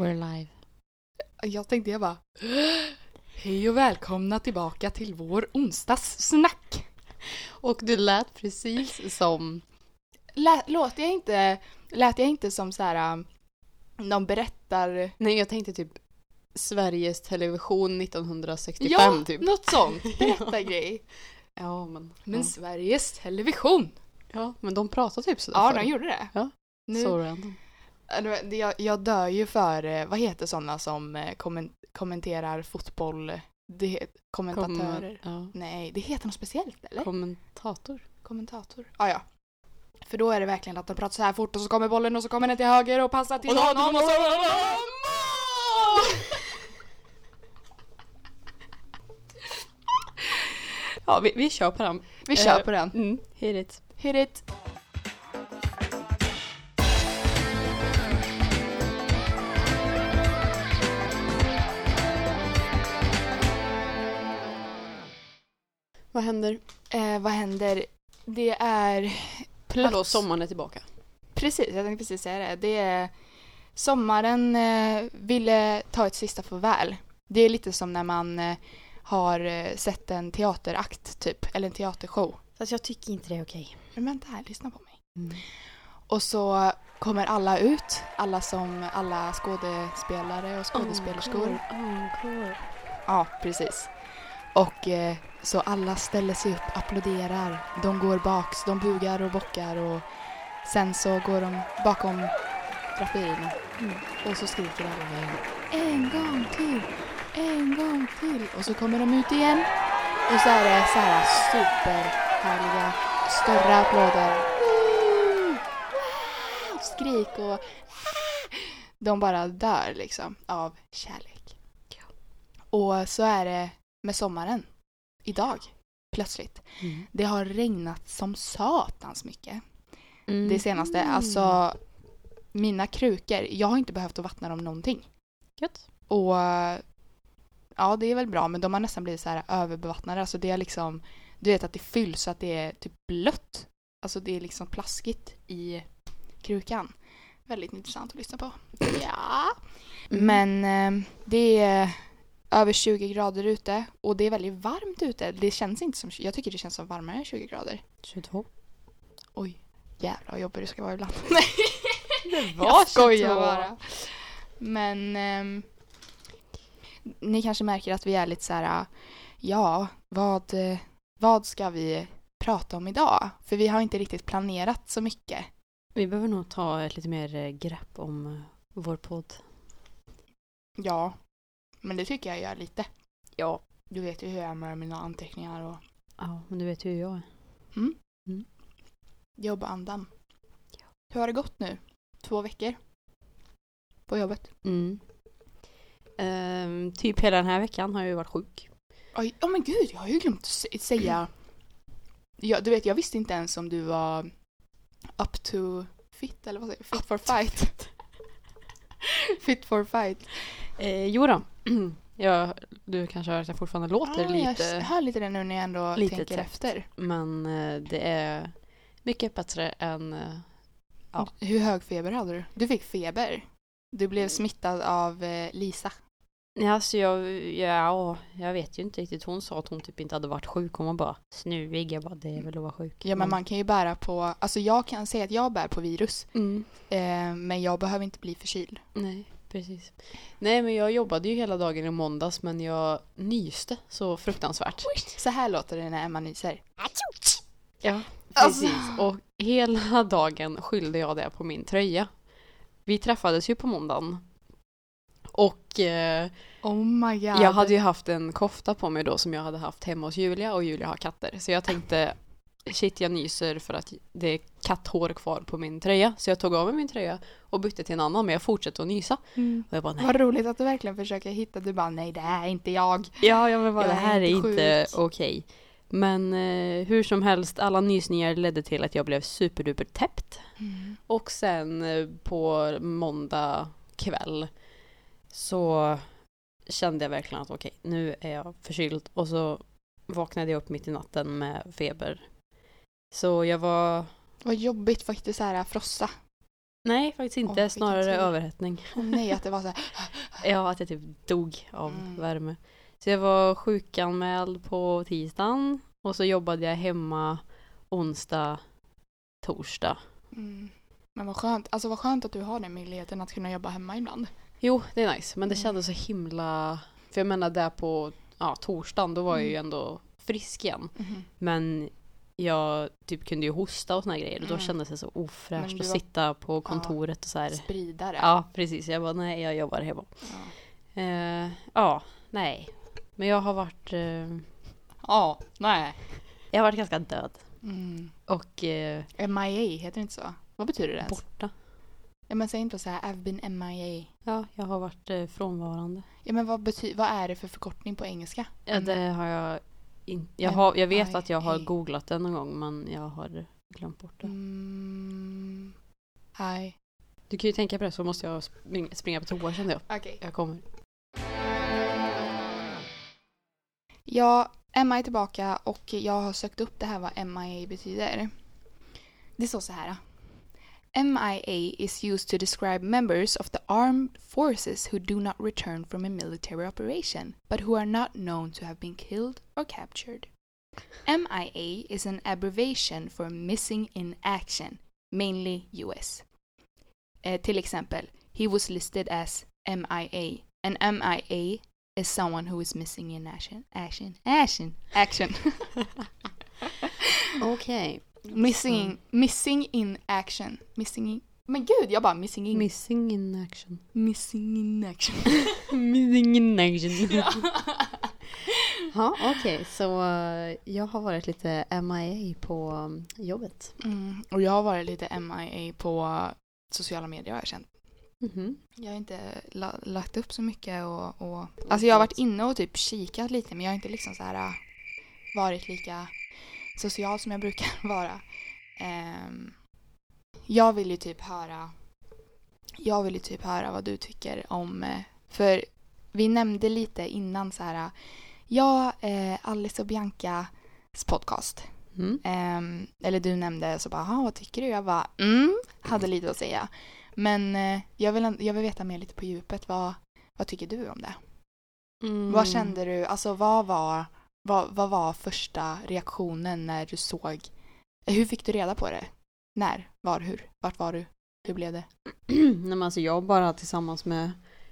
We're live. Jag tänkte jag bara Hej och välkomna tillbaka till vår onsdagssnack. Och du lät precis som... Lät, låter jag inte, lät jag inte som så här um, någon berättar... Nej, jag tänkte typ Sveriges Television 1965 Ja, typ. något sånt. Berättargrej. Ja, men... Men ja. Sveriges Television. ja, men de pratar typ sådär Ja, förr. de gjorde det. Ja, Nu, Så random. Jag, jag dör ju för, eh, vad heter sådana som eh, kommen, kommenterar fotboll? Det heter kommentatörer. Kommer- ja. Nej, det heter något speciellt eller? Kommentator. Kommentator. Ah, ja. För då är det verkligen att de pratar så här fort och så kommer bollen och så kommer den till höger och passar till Och honom och så... Ja, vi, vi kör på den. Vi kör Eh, på den. Mm, hit it. Hit it. Vad händer? Eh, vad händer? Det är... Plöts... Hallå, sommaren är tillbaka. Precis, jag tänkte precis säga det. Det är... Sommaren eh, ville ta ett sista farväl. Det är lite som när man eh, har eh, sett en teaterakt typ, eller en teatershow. Fast jag tycker inte det är okej. Men vänta här, lyssna på mig. Mm. Och så kommer alla ut, alla som, alla skådespelare och skådespelerskor. Encore. Ja, precis. Och eh, så alla ställer sig upp, applåderar, de går baks, de bugar och bockar och sen så går de bakom drapierierna Mm. och så skriker alla igen. En gång till, en gång till. Och så kommer de ut igen och så är det så här superhärliga, större applåder. Wow! Skrik och de bara dör liksom av kärlek. Och så är det med sommaren. Idag. Plötsligt. Mm. Det har regnat som satans mycket. Mm. Det senaste. Alltså, mina krukor. Jag har inte behövt att vattna dem någonting. Gött. Och ja, det är väl bra. Men de har nästan blivit så här överbevattnade. Alltså det är liksom, du vet att det fylls så att det är typ blött. Alltså det är liksom plaskigt i krukan. Väldigt intressant att lyssna på. Ja. Mm. Men eh, det är över 20 grader ute och det är väldigt varmt ute. Det känns inte som, jag tycker det känns som varmare än 20 grader. 22. Oj, jävlar vad jobbig du ska vara ibland. Det jag skojar bara. Men ehm, ni kanske märker att vi är lite så här, ja, vad, eh, vad ska vi prata om idag? För vi har inte riktigt planerat så mycket. Vi behöver nog ta ett lite mer eh, grepp om eh, vår podd. Ja, men det tycker jag gör lite. Ja. Du vet ju hur jag är med mina anteckningar och Ja, men du vet ju hur jag är. jobbandan. Hur har det gått nu? Två veckor? På jobbet? Mm. Ehm, typ hela den här veckan har jag ju varit sjuk. Oj, oh men gud, jag har ju glömt att sä- säga. Ja, du vet, jag visste inte ens om du var up to fit, eller vad säger jag? Fit for fight. fit for fight. Eh, jo då. ja, du kanske hör att jag fortfarande låter Ah, Jag lite, hör lite det nu när jag ändå lite tänker trött. efter. men eh, det är mycket bättre än... eh, Ja. Hur hög feber hade du? Du fick feber. Du blev smittad av eh, Lisa. Ja, alltså jag, ja, jag vet ju inte riktigt. Hon sa att hon typ inte hade varit sjuk. Hon var bara snuvig. Jag bara, det är väl att vara sjuk. Ja, men man kan ju bära på, alltså jag kan säga att jag bär på virus. Mm. Eh, men jag behöver inte bli förkyld. Nej, precis. Nej, men jag jobbade ju hela dagen i måndags, men jag nyste så fruktansvärt. Så här låter det när Emma nyser. Ja, Alltså. precis. Och hela dagen skyllde jag det på min tröja. Vi träffades ju på måndagen. Och eh, Oh jag hade ju haft en kofta på mig då som jag hade haft hemma hos Julia och Julia har katter. Så jag tänkte shit jag nyser för att det är katthår kvar på min tröja. Så jag tog av mig min tröja och bytte till en annan men jag fortsatte att nysa. Mm. Och jag bara nej. Vad roligt att du verkligen försöker hitta, du bara nej det här är inte jag. Ja, jag bara, Jag det är här är inte inte okej. Men eh, hur som helst, alla nysningar ledde till att jag blev superduper täppt. Och sen eh, på måndag kväll så kände jag verkligen att okej, nu är jag förkyld. Och så vaknade jag upp mitt i natten med feber. Så jag var, Vad jobbigt faktiskt så här frossa. Nej, faktiskt inte. Åh, vilken Snarare tur. överhettning. Åh nej, att det var så här. Ja, att jag typ dog av Mm. värme. Så jag var sjukanmäld på tisdagen och så jobbade jag hemma onsdag, torsdag. Mm. Men vad skönt. Alltså vad skönt att du har den möjligheten att kunna jobba hemma ibland. Jo, det är nice. Men det Mm. kändes så himla... För jag menar där på ja, torsdagen, då var jag ju Mm. ändå frisk igen. Mhm. Men jag typ kunde ju hosta och såna grejer och då Mm. kändes det så ofräscht att sitta på kontoret och så här. Spridare. Ja, precis. Jag bara, nej, jag jobbar hemma. Ja. Eh, ja, nej. Men jag har varit... Eh, Ja, nej. jag har varit ganska död. Mm. Och eh, MIA, heter det inte så? Vad betyder det ens? borta. Ja men säg inte så här, I've been MIA. Ja, jag har varit eh, frånvarande. Ja men vad, bety- vad är det för förkortning på engelska? Ja, det har jag inte... Jag, har, jag vet I- att jag har googlat det någon gång men jag har glömt bort det. Mm. Du kan ju tänka på det så måste jag springa, på toa kände jag. Okej. Jag kommer. Ja, Emma är tillbaka och jag har sökt upp det här vad MIA betyder. Det står så här. MIA is used to describe members of the armed forces who do not return from a military operation, but who are not known to have been killed or captured. MIA is an abbreviation for Missing in Action, mainly US. Eh, till exempel, he was listed as MIA. An MIA is someone who is missing in action. Action. Action. Action. Okej. Missing, in, missing in action. Missing in... Men gud, jag bara missing in. Missing in action. missing in action. Missing in action. ja. Ja, okej. Så eh, jag har varit lite MIA på um, jobbet. mm, och jag har varit lite MIA på sociala medier har jag känt. Mhm. Jag har inte la, lagt upp så mycket och, och... Alltså jag har varit inne och typ kikat lite men jag har inte liksom så här äh, varit lika social som jag brukar vara. Ehm, jag vill ju typ höra jag vill ju typ höra vad du tycker om eh, för vi nämnde lite innan så här ja, eh, Alice och Biancas podcast. Mm. Ehm, eller du nämnde så bara, "Jaha, vad tycker du? Jag bara, mm, hade lite att säga. Men eh, jag, vill, jag vill veta mer lite på djupet. Vad, vad tycker du om det? Mm. Vad kände du, alltså vad var, vad, vad var första reaktionen när du såg, hur fick du reda på det? När, var, hur, vart var du, hur blev det? Nej men alltså jag bara tillsammans med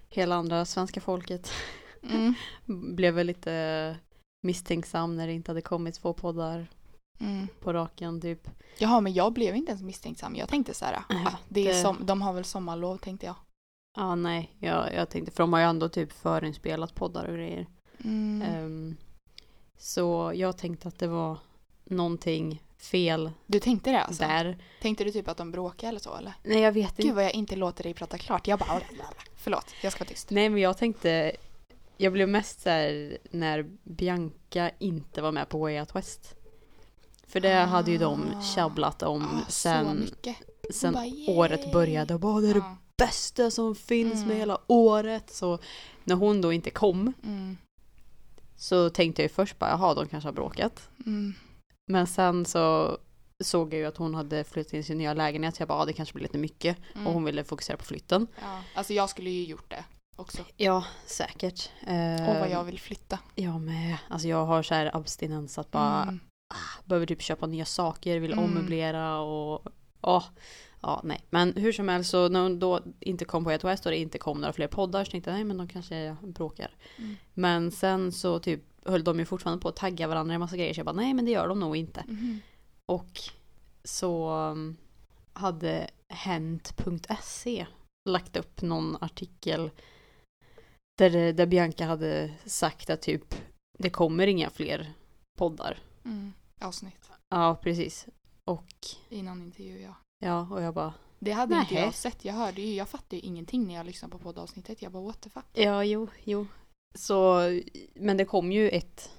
hela andra svenska folket Mm, blev väl lite misstänksam när det inte hade kommit två poddar mm. på raken typ. Jaha, men jag blev inte ens misstänksam. Jag tänkte så här, ah, det är det- som, de har väl sommarlov tänkte jag. Ja nej, jag, jag tänkte, för de har ju ändå typ förinspelat poddar och grejer. Mm. Ehm, så jag tänkte att det var någonting fel Du tänkte det alltså? där. Tänkte du typ att de bråkade eller så eller? Nej jag vet Gud inte. vad jag inte låter dig prata klart. Jag bara... Förlåt, jag ska vara tyst. Nej men jag tänkte, jag blev mest så här när Bianca inte var med på Way Out West. För det hade ju de Ah. tjabblat om Ah, så sen, mycket. sen bara, yay. året började. Och bara, det är det Ja. bästa som finns Mm. med hela året. Så när hon då inte kom Mm. Så tänkte jag ju först bara, jaha de kanske har bråkat. Mm. Men sen så såg jag ju att hon hade flyttat in i sin nya lägenhet. Så jag bara, ja, det kanske blir lite mycket. Mm. Och hon ville fokusera på flytten. Ja. Alltså jag skulle ju gjort det också. Ja, säkert. Eh, Och vad jag vill flytta. Jag med. Alltså jag har så här abstinens att bara Mm. behöver typ köpa nya saker, vill Mm. ommöblera och åh. Ja, nej. Men hur som helst så när hon då inte kom på ett West och det inte kom några fler poddar så tänkte jag nej men de kanske bråkar. Mm. Men sen så typ höll de ju fortfarande på att tagga varandra i en massa grejer så jag bara nej men det gör de nog inte. Mhm. Och så um, hade Hent.se lagt upp någon artikel där, där Bianca hade sagt att typ det kommer inga fler poddar. Mm. Avsnitt. Ja, precis. Och I någon intervju ja. Ja, och jag bara Det hade inte Nähä. jag sett. Jag hörde ju, jag fattade ju ingenting när jag lyssnade på poddavsnittet. Jag bara what the fuck. ja, jo, jo. Så, men det kom ju ett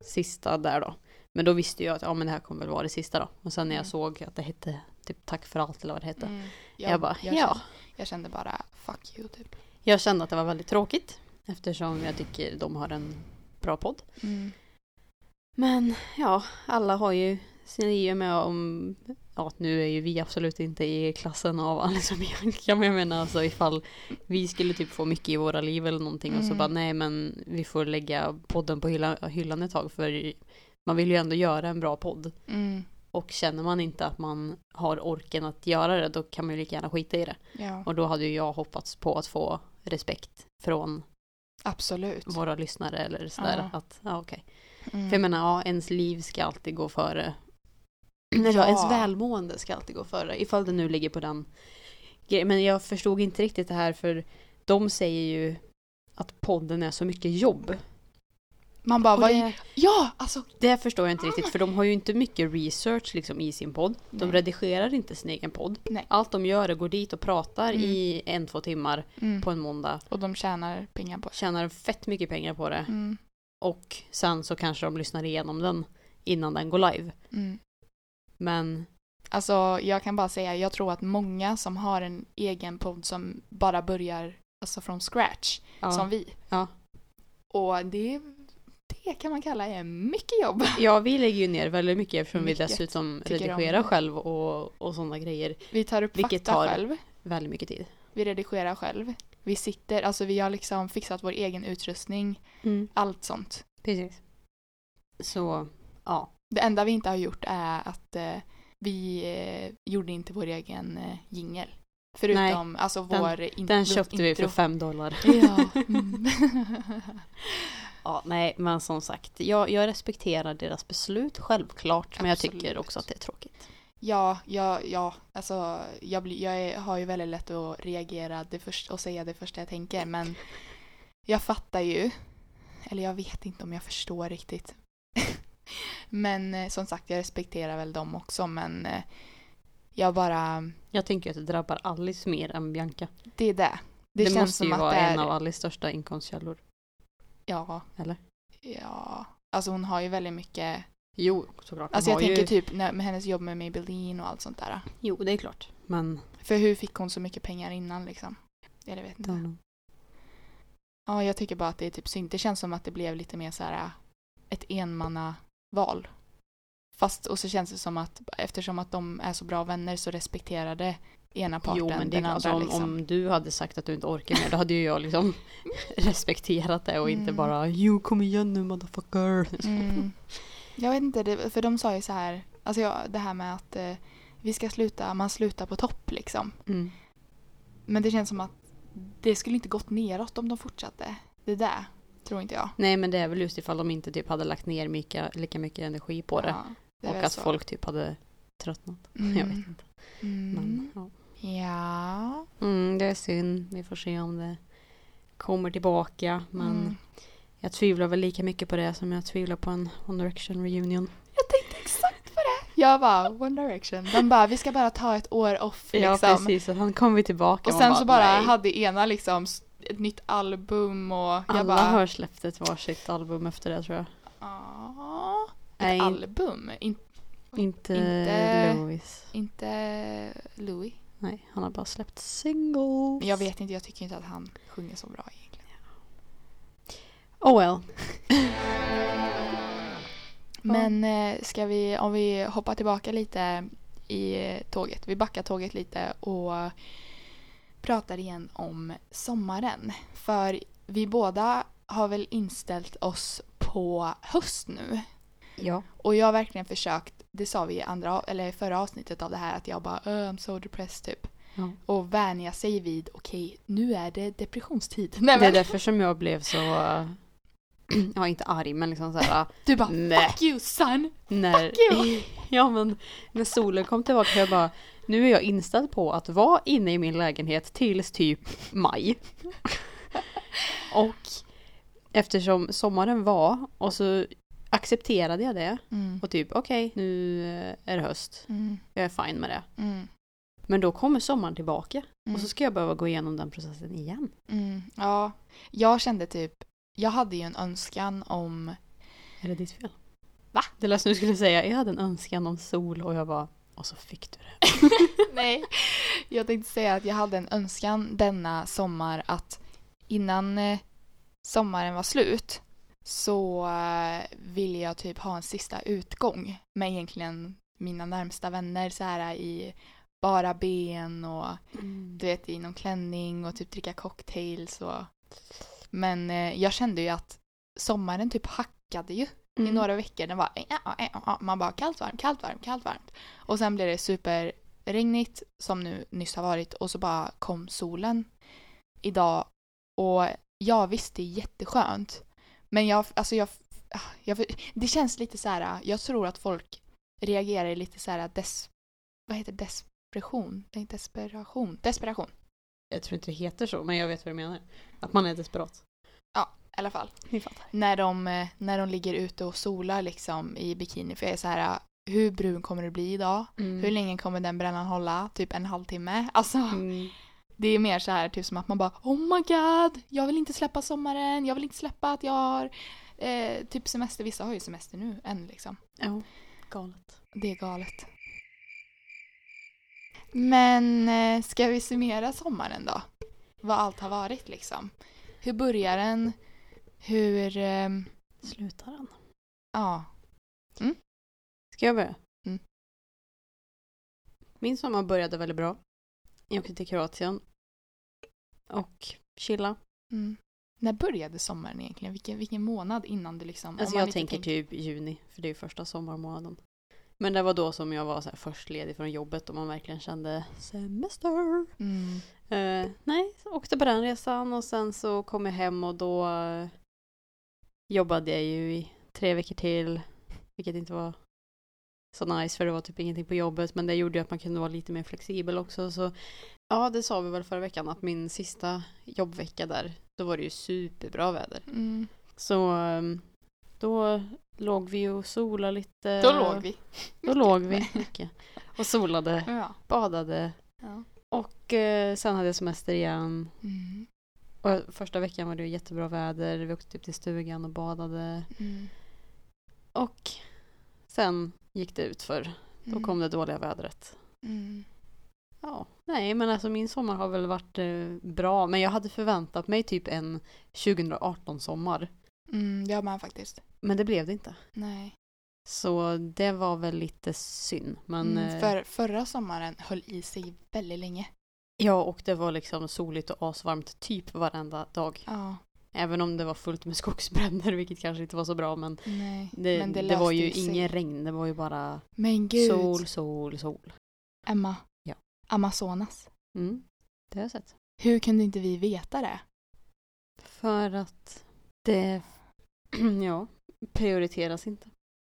sista där då. Men då visste jag att ja men det här kommer väl vara det sista då. Och sen när jag Mm. såg att det hette typ tack för allt eller vad det hette. Mm. Jag, bara jag ja. Kände, jag kände bara fuck you typ. Jag kände att det var väldigt tråkigt eftersom jag tycker de har en bra podd. Mm. Men ja, alla har ju sina idéer med om ja, nu är ju vi absolut inte i klassen av Alice och Bianca, men jag menar alltså ifall vi skulle typ få mycket i våra liv eller någonting och så Mm. bara nej men vi får lägga podden på hyllan, hyllan ett tag för man vill ju ändå göra en bra podd. Mm. Och känner man inte att man har orken att göra det då kan man ju lika gärna skita i det. Ja, Och då hade ju jag hoppats på att få respekt från absolut. våra lyssnare eller sådär. Ja. Att, ja okej. Mm. För jag menar, ja, ens liv ska alltid gå före. Ja. Ja. ens välmående ska alltid gå före. Ifall det nu ligger på den grejen. Men jag förstod inte riktigt det här för de säger ju att podden är så mycket jobb. Man bara, vad... det, Ja, alltså. det förstår jag inte riktigt för de har ju inte mycket research liksom i sin podd. De Nej. redigerar inte sin egen podd. Nej. Allt de gör är går dit och pratar Mm. i en, två timmar Mm. på en måndag. Och de tjänar pengar på det. Tjänar fett mycket pengar på det. Mm. Och sen så kanske de lyssnar igenom den innan den går live. Mm. Men Alltså, jag kan bara säga, jag tror att många som har en egen podd som bara börjar alltså från scratch, ja. som vi. Ja. Och det, det kan man kalla är mycket jobb. Ja, vi lägger ju ner väldigt mycket eftersom vi Mycket dessutom tycker om redigerar det. själv och, och sådana grejer. Vi tar upp Vilket fakta tar- själv. Väldigt mycket tid. Vi redigerar själv. Vi sitter, alltså vi har liksom fixat vår egen utrustning, allt sånt. Precis. Så, ja. Det enda vi inte har gjort är att eh, vi eh, gjorde inte vår egen eh, jingel. Förutom alltså den- vår in- Den köpte vi för intro. fem dollar. Ja. Mm. Ja, nej, men som sagt, jag, jag respekterar deras beslut, självklart. Men jag tycker Absolut. också att det är tråkigt. ja, ja, ja, alltså jag, blir, jag är, har ju väldigt lätt att reagera det först, och säga det första jag tänker men jag fattar ju, eller jag vet inte om jag förstår riktigt. Men eh, som sagt, jag respekterar väl dem också men eh, jag bara, Jag tänker att det drabbar Alice mer än Bianca. det är det. Det, Det, känns måste som ju att vara det är, en av Alice största inkomstkällor. ja, Eller? ja, alltså hon har ju väldigt mycket, Jo, såklart. alltså jag tänker ju... typ när, med hennes jobb med Maybelline och allt sånt där. Jo, det är klart. Men, För hur fick hon så mycket pengar innan liksom? Jag vet inte. know. Ja, jag tycker bara att det är typ synd. Det känns som att det blev lite mer så här ett enmannaval. Fast, och så känns det som att eftersom att de är så bra vänner så respekterade ena parten Jo, men det den andra alltså, om, liksom. om du hade sagt att du inte orkar mer, då hade ju jag liksom respekterat det och inte Mm. bara Jo, kom igen nu motherfucker. Mm. Jag vet inte, det, för de sa ju så här, alltså ja, det här med att eh, vi ska sluta, man slutar på topp liksom. Mm. Men det känns som att det skulle inte gått neråt om de fortsatte. Det där tror inte jag. Nej, men det är väl just ifall de inte typ hade lagt ner mycket, lika mycket energi på det. Ja, det och att så. folk typ hade tröttnat. Mm. Jag vet inte. Mm. Men, ja. Ja. mm, det är synd. Vi får se om det kommer tillbaka. Men Mm. jag tvivlar väl lika mycket på det som jag tvivlar på en One Direction reunion. Jag tänkte exakt på det. Jag bara, One Direction. De bara, vi ska bara ta ett år off Ja, liksom. precis. Och han kommer tillbaka. och sen så bara nej. hade ena liksom ett nytt album och jag Alla bara, har släppt ett varsitt album efter det tror jag. "Ah, Nej, ett album? In, inte, Inte- Louis. inte Louis. Nej, han har bara släppt singles. Men jag vet inte, jag tycker inte att han sjunger så bra egentligen. Oh well. Men eh, ska vi, om vi hoppar tillbaka lite i eh, tåget, vi backar tåget lite och pratar igen om sommaren. För vi båda har väl inställt oss på höst nu. Ja. Och jag har verkligen försökt, det sa vi i andra, eller förra avsnittet av det här, att jag bara "Ö, I'm so depressed typ. ja. Och vänja sig vid, okej, nu är det depressionstid. Nej, Det är därför som jag blev så, ja inte arg men liksom såhär, du bara Nej. fuck you son! när, you. ja men när solen kom tillbaka jag bara, nu är jag inställd på att vara inne i min lägenhet tills typ maj. och eftersom sommaren var och så accepterade jag det Mm. och typ okej nu eh, är det höst, Mm. jag är fine med det. Mm. Men då kommer sommaren tillbaka Mm. och så ska jag behöva gå igenom den processen igen. Mm, ja, jag kände typ, jag hade ju en önskan om, Är det ditt fel? Va? Det lät som du skulle säga, jag hade en önskan om sol och jag bara, och så fick du det. nej, jag tänkte säga att jag hade en önskan denna sommar att innan eh, sommaren var slut så eh, ville jag typ ha en sista utgång med egentligen mina närmsta vänner så här i bara ben och Mm. du vet i någon klänning och typ dricka cocktails och men eh, jag kände ju att sommaren typ hackade ju i Mm. några veckor. Den var ja, ja, ja, ja. man bara kallt varmt, kallt varmt, kallt varmt. Och sen blev det superregnigt som nu nyss har varit och så bara kom solen idag och ja visst det är jätteskönt men jag, alltså jag, jag det känns lite så här, jag tror att folk reagerar lite så här des, vad heter desperation? Nej, desperation. Desperation. Jag tror inte det heter så, men jag vet vad du menar. Att man är desperat. I alla fall. När de, eh, när de ligger ute och solar liksom i bikini. För jag är så här, hur brun kommer det bli idag? Hur länge kommer den brännan hålla? Typ en halvtimme? Alltså, Mm. det är mer så här typ som att man bara Oh my god, jag vill inte släppa sommaren. Jag vill inte släppa att jag har eh, typ semester. Vissa har ju semester nu än liksom. Ja, galet. Det är galet. Men eh, ska vi summera sommaren då? Vad allt har varit liksom. Hur börjar den? Hur... ehm, Slutar han? ja. Ska jag börja? Mm. Min sommar började väldigt bra. Jag åkte till Kroatien. Och chilla. Mm. När började sommaren egentligen? Vilken, vilken månad innan det liksom... om Alltså jag tänker typ juni, för det är ju första sommarmånaden. Men det var då som jag var så först ledig från jobbet och man verkligen kände semester. Mm. Eh, nej, åkte på den resan och sen så kom jag hem och då eh, jobbade jag ju i tre veckor till. Vilket inte var så nice för det var typ ingenting på jobbet men det gjorde ju att man kunde vara lite mer flexibel också. Så ja, det sa vi väl förra veckan att min sista jobbvecka där, då var det ju superbra väder. Mm. Så ehm, då låg vi och solade lite. Då låg vi. Då låg vi mycket. Och solade, Ja. badade. ja. Och eh, sen hade jag semester igen. Mm. Och första veckan var det jättebra väder. Vi åkte typ till stugan och badade. Mm. Och sen gick det ut för Då Mm. kom det dåliga vädret. Mm. Ja, nej men alltså min sommar har väl varit eh, bra. Men jag hade förväntat mig typ en 2018 sommar. Mm. Det har man faktiskt. Men det blev det inte. Nej. Så det var väl lite synd. Men mm. eh, För förra sommaren höll i sig väldigt länge. Ja, och det var liksom soligt och asvarmt typ varenda dag. Ja. Även om det var fullt med skogsbränder, vilket kanske inte var så bra. Men Nej. det, Men det det, var ju ingen regn, det var ju bara sol, sol, sol. Emma. Ja. Amazonas. Mm, det har jag sett. Hur kunde inte vi veta det? För att det, ja, prioriteras inte.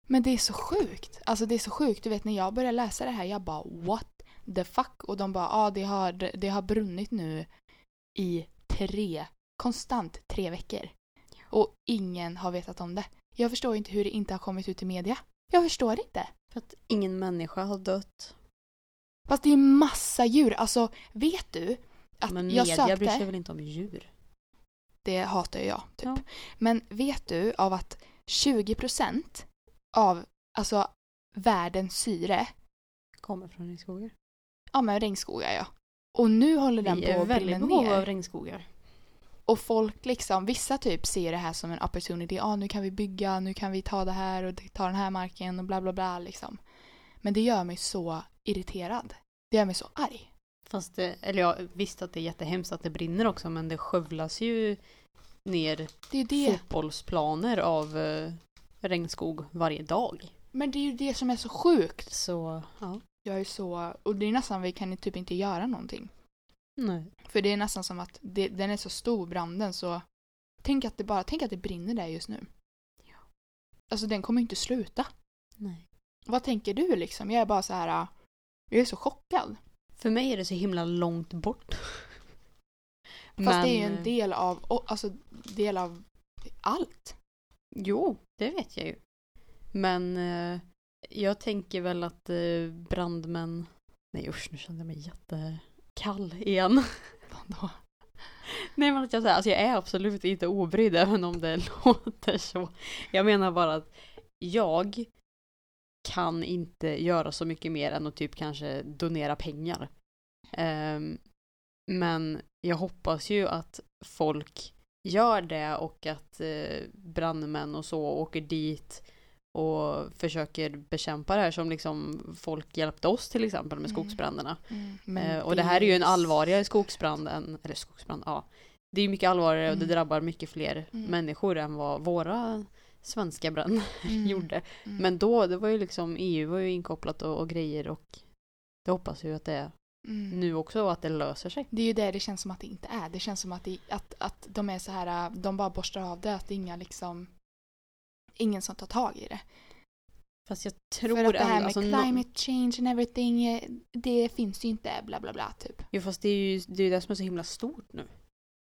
Men det är så sjukt. Alltså det är så sjukt. Du vet när jag började läsa det här, jag bara what the fuck? Och de bara, ja ah, det, har, det har brunnit nu i tre, konstant tre veckor. Och ingen har vetat om det. Jag förstår inte hur det inte har kommit ut i media. Jag förstår inte. För att ingen människa har dött. Fast det är massa djur. Alltså vet du? Att Men jag media sökte, bryr sig väl inte om djur? Det hatar jag. Typ. Ja. Men vet du av att 20% av alltså, världens syre, Kommer från regnskogar. Ja men regnskogar ja. Och nu håller den Vi på är att väldigt brinna behov ner. av regnskogar. Och folk liksom, vissa typ ser det här som en opportunity. Ja, ah, nu kan vi bygga, nu kan vi ta det här och ta den här marken och bla bla bla liksom. Men det gör mig så irriterad. Det gör mig så arg. Fast det, eller jag visste att det är jättehemskt att det brinner också men det skövlas ju ner Det är det. fotbollsplaner av eh, regnskog varje dag. Men det är ju det som är så sjukt. Så, ja. Jag är så, och det är nästan vi kan typ inte göra någonting. Nej. För det är nästan som att det, den är så stor branden så tänk att det bara, tänk att det brinner där just nu. Ja. Alltså den kommer ju inte sluta. Nej. Vad tänker du liksom? Jag är bara så här, jag är så chockad. För mig är det så himla långt bort. Fast det är ju Men, en eh, del av, alltså del av allt. Jo, det vet jag ju. Men eh, jag tänker väl att eh, brandmän... Nej usch, nu kände jag mig jättekall igen. Vadå? Nej men att jag säger, alltså jag är absolut inte obrydd även om det låter så. Jag menar bara att jag kan inte göra så mycket mer än att typ kanske donera pengar. Ehm, men jag hoppas ju att folk gör det och att eh, brandmän och så åker dit och försöker bekämpa det här som liksom folk hjälpte oss till exempel med Mm. skogsbränderna. Mm. Eh, och det här är ju en allvarligare skogsbrand än, eller skogsbrand, ja. Det är ju mycket allvarligare och det Mm. drabbar mycket fler Mm. människor än vad våra svenska bränder Mm. gjorde. Mm. Men då, det var ju liksom, EU var ju inkopplat och, och grejer och det hoppas ju att det är Mm. nu också och att det löser sig. Det är ju det det känns som att det inte är. Det känns som att, det, att, att de är så här, de bara borstar av det. Att det är inga liksom, ingen som tar tag i det. Fast jag tror För att det här ändå- med alltså, climate change and everything, eh, det finns ju inte bla bla bla typ. Jo fast det är ju det, är det som är så himla stort nu.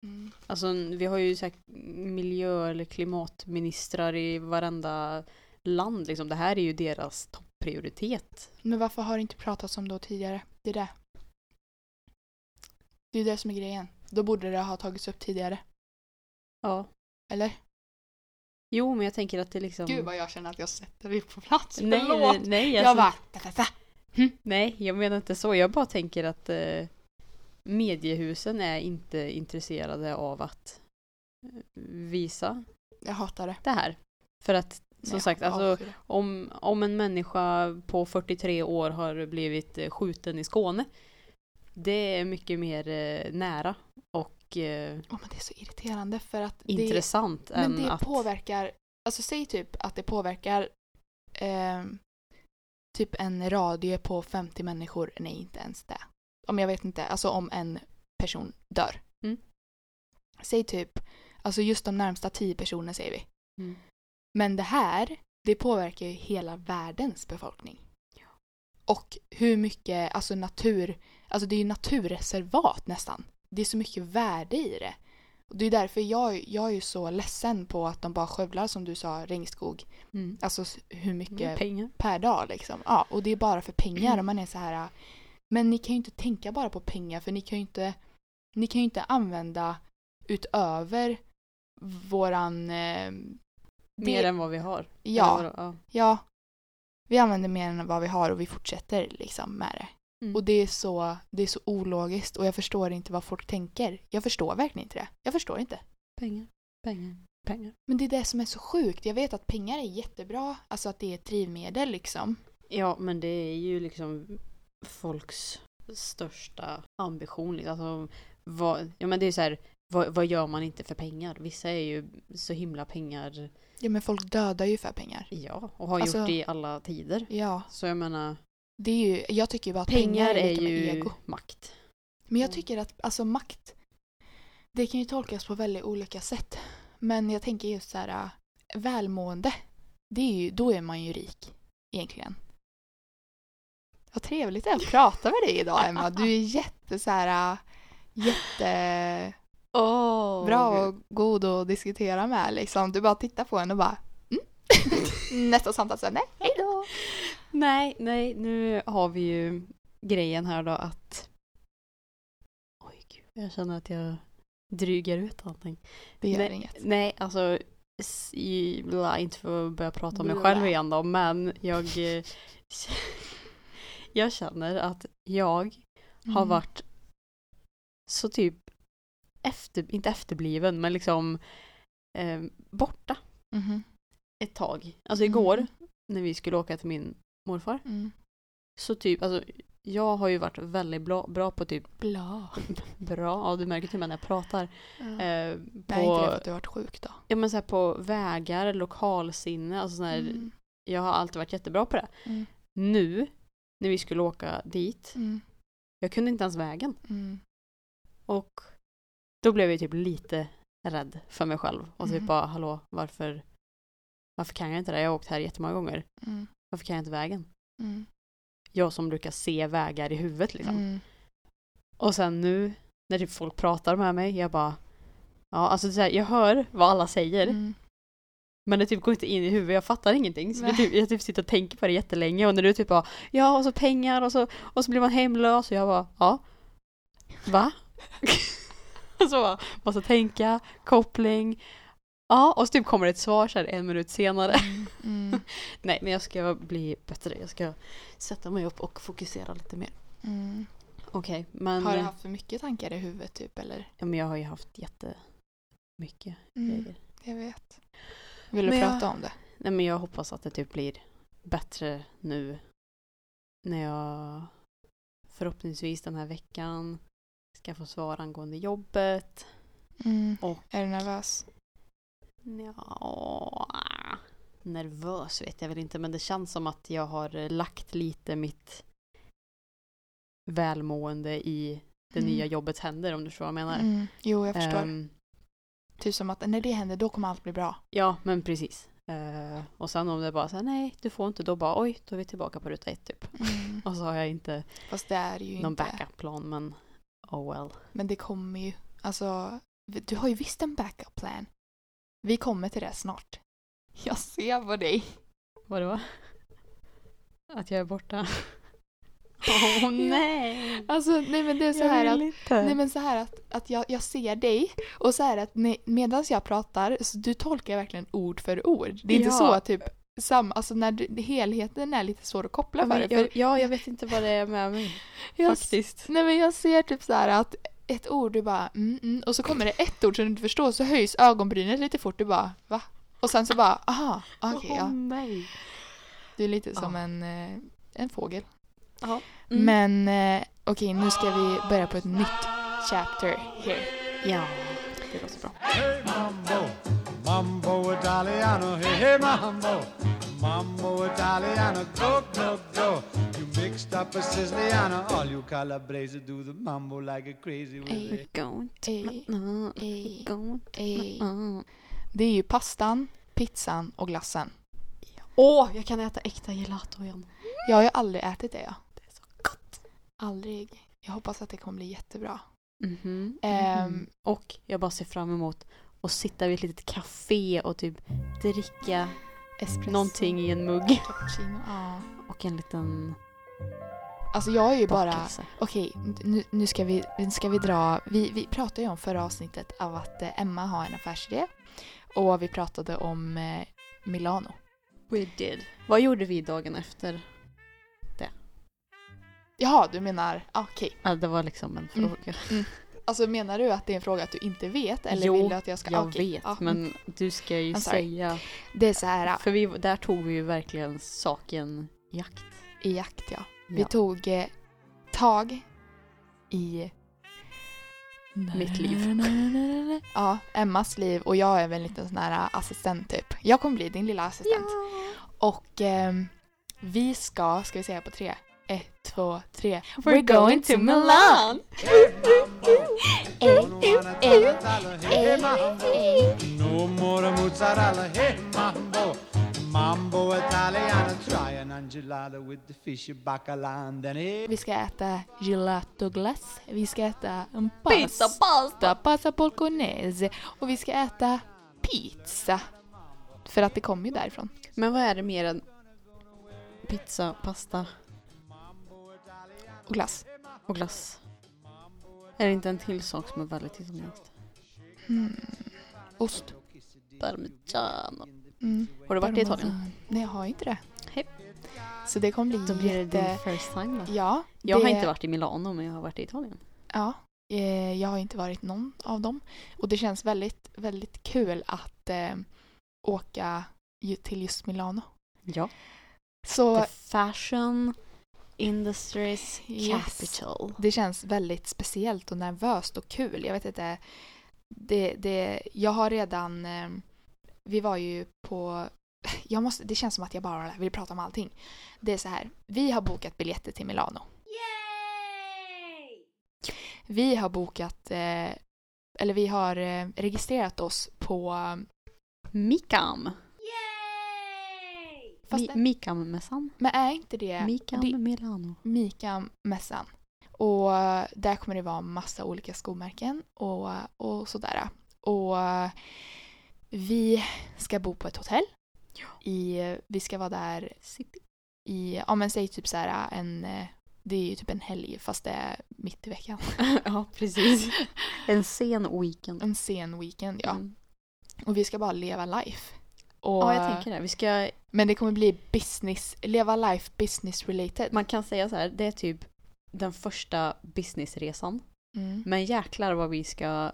Mm. Alltså vi har ju så här miljö eller klimatministrar i varenda land liksom. Det här är ju deras topprioritet. Men varför har det inte pratats om då tidigare? Det är det. Det är det som är grejen. Då borde det ha tagits upp tidigare. Ja. Eller? Jo men jag tänker att det liksom... Gud vad jag känner att jag sätter dig på plats. nej, Förlåt. nej, nej, Jag alltså, bara... Da, da, da. nej, jag menar inte så. Jag bara tänker att eh, mediehusen är inte intresserade av att eh, visa Jag hatar det. det här. För att som Jag sagt, alltså om, om en människa på 43 år har blivit eh, skjuten i Skåne. Det är mycket mer eh, nära och eh, Åh, men det är så irriterande för att det, intressant men än det att... påverkar, alltså säg typ att det påverkar ehm, typ en radie på 50 människor, nej inte ens det. Om jag vet inte, alltså om en person dör. Mm. Säg typ, alltså just de närmsta 10 personer säger vi. Mm. Men det här, det påverkar ju hela världens befolkning. Och hur mycket, alltså natur, alltså det är ju naturreservat nästan. Det är så mycket värde i det. Och det är därför jag, jag är så ledsen på att de bara skövlar som du sa, regnskog. Mm. Alltså hur mycket Pengar. per dag liksom. Ja, och det är bara för pengar Mm. och man är så här. Men ni kan ju inte tänka bara på pengar för ni kan ju inte, ni kan ju inte använda utöver våran... Eh, Mer det- än vad vi har. Ja, ja. ja. Vi använder mer än vad vi har och vi fortsätter liksom med det. Mm. Och det är, så, det är så ologiskt och jag förstår inte vad folk tänker. Jag förstår verkligen inte det. Jag förstår inte. Pengar, pengar, pengar. Men det är det som är så sjukt. Jag vet att pengar är jättebra, alltså att det är ett drivmedel liksom. Ja, men det är ju liksom folks största ambition. liksom. Alltså, vad, ja, men det är så här, vad, vad gör man inte för pengar? Vissa är ju så himla pengar, Ja men folk dödar ju för pengar. ja, och har Alltså- gjort det i alla tider. Ja, Så jag menar, det är ju, jag tycker ju bara att pengar är lika med ju ego. makt. Men jag Mm. tycker att alltså makt, det kan ju tolkas på väldigt olika sätt. Men jag tänker just så här, äh, välmående, det är ju, då är man ju rik egentligen. Vad trevligt det är att prata med dig idag Emma. Du är jätte så här, äh, jätte Oh, bra och god att diskutera med liksom. Du bara tittar på en och bara mm. Nästa samtal så här, nej, hej då. Nej, nej, nu har vi ju grejen här då att Oj gud, jag känner att jag drygar ut allting. Det gör nej, inget. Nej, alltså bla, inte för att börja prata om mig själv igen då, men jag eh, jag känner att jag har Mm. varit så typ efter, inte efterbliven, men liksom eh, borta Mhm. ett tag. Alltså igår Mm. när vi skulle åka till min morfar Mm. så typ, alltså jag har ju varit väldigt bra, bra på typ Bla. bra, ja du märker till och med när jag pratar. Ja. Eh, Nej, inte det på, för att du har varit sjuk då. ja men så här på vägar, lokalsinne, alltså sån här, Mm. jag har alltid varit jättebra på det. Mm. Nu, när vi skulle åka dit, Mm. jag kunde inte ens vägen. Mm. Och då blev jag typ lite rädd för mig själv. Och typ Mhm. bara, hallå, varför, varför kan jag inte det? Jag har åkt här jättemånga gånger. Varför kan jag inte vägen? Mm. Jag som brukar se vägar i huvudet liksom. Mm. Och sen nu, när typ folk pratar med mig, jag bara, ja alltså så här, jag hör vad alla säger. Mm. Men det typ går inte in i huvudet, jag fattar ingenting. Så Nej. typ, jag typ sitter och tänker på det jättelänge och när du typ bara Ja, och så pengar och så, och så blir man hemlös och jag bara Ja Va? och så bara, måste tänka, koppling Ja, och så typ kommer det ett svar så här en minut senare. Mm. Mm. Nej, men jag ska bli bättre. Jag ska sätta mig upp och fokusera lite mer. Mm. Okej, men, Har du haft för mycket tankar i huvudet typ eller? ja, men jag har ju haft jättemycket Mm. grejer. Jag vet. Vill du Men jag- prata om det? Nej men jag hoppas att det typ blir bättre nu när jag förhoppningsvis den här veckan ska få svar angående jobbet. Mm. Och- Är du nervös? Ja, nervös vet jag väl inte men det känns som att jag har lagt lite mitt välmående i det Mm. nya jobbets händer om du förstår vad jag menar. Mm. Jo, jag förstår. Ehm, Typ som att när det händer, då kommer allt bli bra. ja, men precis. Eh, och sen om det bara så här, nej, du får inte, då bara oj, då är vi tillbaka på ruta ett typ. Mm. Och så har jag inte Fast det är ju någon backup-plan, men oh well. Men det kommer ju. Alltså, du har ju visst en backup plan. Vi kommer till det snart. Jag ser på dig. Vadå? Att jag är borta? Åh oh, nej! Alltså, nej men det är så här att inte. Nej men så här att, att jag, jag ser dig och så här att medan jag pratar så du tolkar verkligen ord för ord. Det är inte Ja. så att typ sam, alltså när du, helheten är lite svår att koppla ja, för jag, För ja, jag vet inte vad det är med mig jag, faktiskt. nej men jag ser typ så här att ett ord du bara mm, mm, och så kommer det ett ord som du inte förstår så höjs ögonbrynet lite fort du bara va? Och sen så bara aha, okej Åh, ja. nej. Du är lite som en, eh, en fågel. Ja. Men eh, okej nu ska vi börja på ett nytt chapter here. Ja, det låter bra. Hey mambo, mambo Italiano, hey hey mambo, mambo Italiano, go go go. Up a Siciliano, all you Calabrese do the mambo like a crazy with it. Det är ju pastan, pizzan och glassen. Åh, jag kan äta äkta gelato igen. Jag har ju aldrig ätit det. Ja. Det är så gott. Aldrig. Jag hoppas att det kommer bli jättebra. Mhm, Ehm. mhm. Och jag bara ser fram emot att sitta vid ett litet café och typ dricka Espresso. någonting i en mugg. Cappuccino. Ja. Och en liten Alltså jag är ju bara... Okej, nu, nu ska vi, nu ska vi dra... Vi, vi pratade ju om förra avsnittet av att eh, Emma har en affärsidé. Och vi pratade om eh, Milano. We did. Vad gjorde vi dagen efter? Jaha, du menar... ah, Okej. Ja, det var liksom en Mm. fråga. Alltså menar du att det är en fråga att du inte vet? Eller Jo, vill du att jag ska... Jag okej. vet, Ja, men du ska ju säga. Det är så här För vi, där tog vi ju verkligen saken i jakt. I jakt, ja. Vi Ja. tog eh, tag i Mitt liv. Ja, Emmas liv och jag är väl en liten sån här assistent typ. Jag kommer bli din lilla assistent. Och ehm, vi ska, ska vi säga på tre? Ett, två, tre. We're going to Milan! No more mozzarella, hey mambo, Italiano, try an angelada with the fish bacala and then hey. Vi ska äta gelato glass. Vi ska äta en Pizza, pasta, pasta bolognese. Och vi ska äta pizza. För att det kommer ju därifrån. Men vad är det mer än pizza, pasta Och glass. och glass? Är det inte en till sak som är väldigt italienskt? Hmm. Ost. Parmigiano. Mm. Har du varit i Italien? Nej, jag har inte det. Hej. Så det kommer bli Då blir det jätte... din first time då. Ja. Jag har det- inte varit i Milano men jag har varit i Italien. Ja, eh, jag har inte varit någon av dem. Och det känns väldigt, väldigt kul att eh, åka till just Milano. Ja. Så The fashion industries Yes. capital. det känns väldigt speciellt och nervöst och kul. Jag vet inte. Det, det, jag har redan... Vi var ju på... Jag måste, det känns som att jag bara vill prata om allting. Det är så här. Vi har bokat biljetter till Milano. Vi har bokat... Eh, eller vi har eh, registrerat oss på... Mikam. Fast Mi- det- Mikam-mässan. Men är inte det... Mikam det- Milano. Mika-mässan. Och eh, där kommer det vara massa olika skomärken och, och sådär. Och vi ska bo på ett hotell. I, vi ska vara där City. i, ja men säg typ så här en, det är ju typ en helg fast det är mitt i veckan. ja, precis. En sen weekend. En sen weekend ja. Mm. Och vi ska bara leva life. Och, Ja, jag tänker det. Vi ska, Men det kommer bli business, leva life business related. man kan säga så här, det är typ den första businessresan. Mm. Men jäklar vad vi ska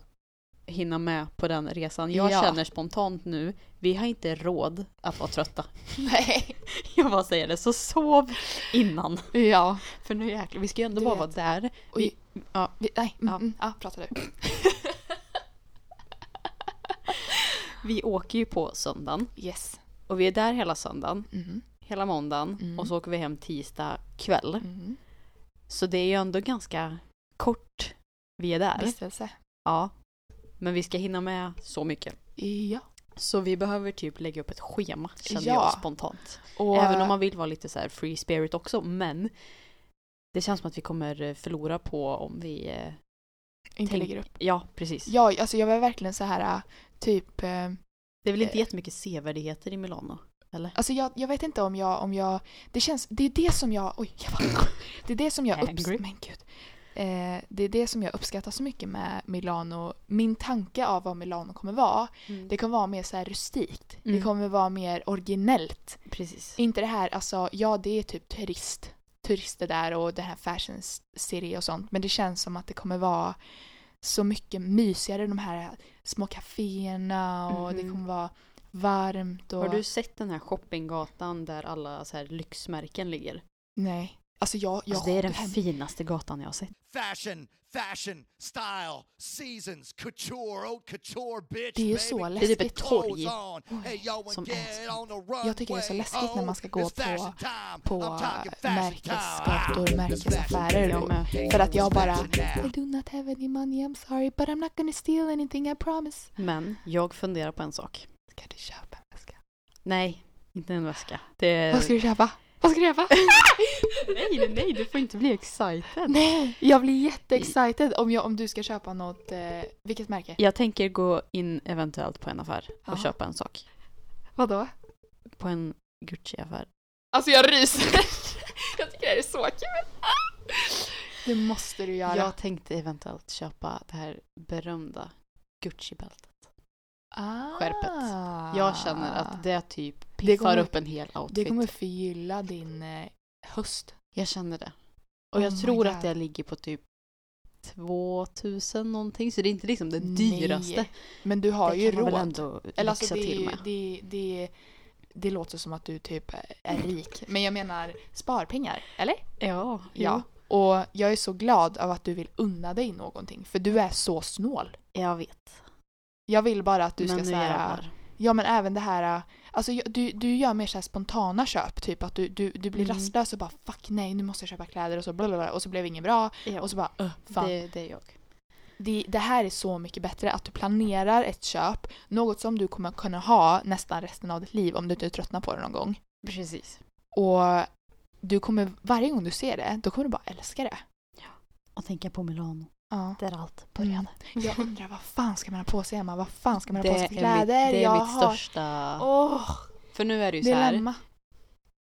hinna med på den resan. Jag Ja. känner spontant nu, vi har inte råd att vara trötta. Nej. Jag bara säger det, så sov innan. Ja. För nu jäklar, vi ska ju ändå Du bara vet. vara där. Oj. ja. Vi, nej, mm, Ja. mm, ja, prata du. Vi åker ju på söndagen Yes. och vi är där hela söndagen, Mm. hela måndagen Mm. och så åker vi hem tisdag kväll. Mm. Så det är ju ändå ganska kort vi är där. Vistelse. Ja. Men vi ska hinna med så mycket. Ja. Så vi behöver typ lägga upp ett schema känner Ja. jag spontant. Och, Även om man vill vara lite så free spirit också men det känns som att vi kommer eh, förlora på om vi... eh, inte tänk- lägger upp. Ja, precis. Ja, alltså jag var verkligen så här äh, typ Det är väl inte Eh. jättemycket sevärdheter i Milano? Eller? Alltså jag, jag vet inte om jag, om jag, det känns, det är det som jag, oj, jag bara, det är det som jag uppskattar, men gud. Eh, det är det som jag uppskattar så mycket med Milano. Min tanke av vad Milano kommer vara, det kommer vara mer så här rustikt. Mm. Det kommer vara mer originellt. Precis. Inte det här, alltså ja det är typ turist, turister där och det här fashion city och sånt. Men det känns som att det kommer vara så mycket mysigare, de här små kaféerna och det Mhm. kommer vara varmt och... Har du sett den här shoppinggatan där alla så här lyxmärken ligger? Nej. Alltså jag... jag Alltså det är den hem- finaste gatan jag har sett. Fashion, fashion, style, seasons, couture, haute couture, bitch. Det är ju baby. så Det är typ ett läskigt. torg. And som get är så on the runway. Jag tycker det är så läskigt när man ska gå Oh, it's på- på I'm talking fashion time. märkesgator, märkesaffärer. Med. För att jag bara... I do not have any money, I'm sorry, but I'm not gonna steal anything, I promise. Men jag funderar på en sak. Ska du köpa en väska? Nej, inte en väska. Det Vad ska du köpa? Vad ska du köpa? nej, nej, nej, du får inte bli excited. Nej, jag blir jätteexcited om, jag, om du ska köpa något, eh, vilket märke? Jag tänker gå in eventuellt på en affär och köpa en sak. Vadå? På en Gucci-affär. Alltså jag ryser. jag tycker det här är så kul. Det måste du göra. Jag tänkte eventuellt köpa det här berömda Gucci-bältet. Ah. skärpet. Jag känner att det typ Det piffar kommer- upp en hel outfit. Det kommer förgylla din eh, höst. Jag känner det. Och jag Oh my tror att det ligger på typ 2000 någonting. Så det är inte liksom det Nej. dyraste. Men du har det ju kan råd. väl ändå Eller alltså det, till med. det, det, det låter som att du typ är rik. Men jag menar sparpengar, eller? Ja, Ja. Och jag är så glad av att du vill unna dig någonting. För du är så snål. jag vet. Jag vill bara att du Men ska säga. Ja men även det här, alltså du, du gör mer så här spontana köp. Typ att du, du, du blir Mm. rastlös och bara fuck nej nu måste jag köpa kläder och så blablabla, och så blev det inget bra. Ja, Och så bara uh, fan. Det... det, det är jag. Det, här är så mycket bättre att du planerar ett köp. Något som du kommer kunna ha nästan resten av ditt liv om du inte tröttnar på det någon gång. Precis. Och du kommer, varje gång du ser det, då kommer du bara älska det. Och tänka på Milano. Ja. Där allt Mm. började. Jag undrar vad fan ska man ha på sig hemma? Vad fan ska man ha Det på sig för mitt, kläder? det är Jag mitt har- största... Åh, För nu är det ju så här. dilemma.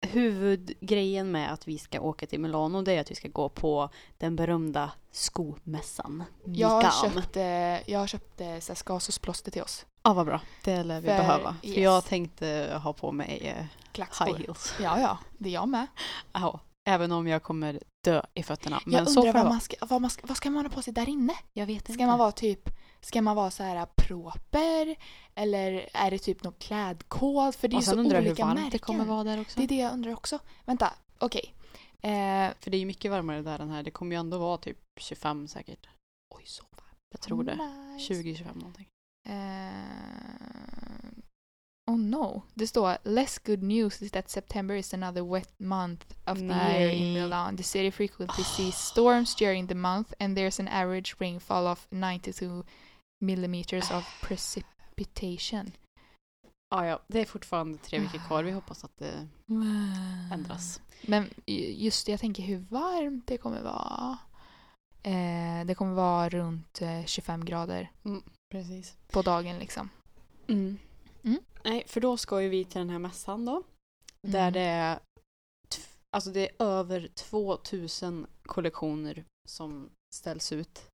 Huvudgrejen med att vi ska åka till Milano det är att vi ska gå på den berömda skomässan. Jag har Mikan. köpt, eh, jag har köpt eh, skasosplåster till oss. Ja, vad bra. Det lär vi För- behöva. För yes. jag tänkte ha på mig eh, high heels. Ja, ja. Det är jag med. Ja, även om jag kommer dö i fötterna. Men jag så undrar vad man, ska, vad, man ska, vad ska man ha på sig där inne? Jag vet inte. Ska man vara typ Ska man vara så här proper? Eller är det typ någon klädkod? För det är Och ju så sen undrar jag hur olika varmt märken. det kommer vara där också. Det är det jag undrar också. Vänta, okej. Eh, För det är ju mycket varmare där än här. Det kommer ju ändå vara typ 25 säkert. oj, så varmt. Jag tror det. Nice. 20-25 någonting. Eh, oh no. Det står Less good news is that September is another wet month of the year in Nej. Milan. The city frequently sees storms during the month and there's an average rainfall of 92 millimeters of precipitation. Ja, ja. Det är fortfarande tre veckor kvar. Vi hoppas att det ändras. Men just det, jag tänker hur varmt det kommer vara. Eh, det kommer vara runt eh, 25 grader Precis. på dagen liksom. Mm. Mm. Nej, för då ska ju vi till den här mässan då. Där Mm. det är, alltså det är över 2000 kollektioner som ställs ut.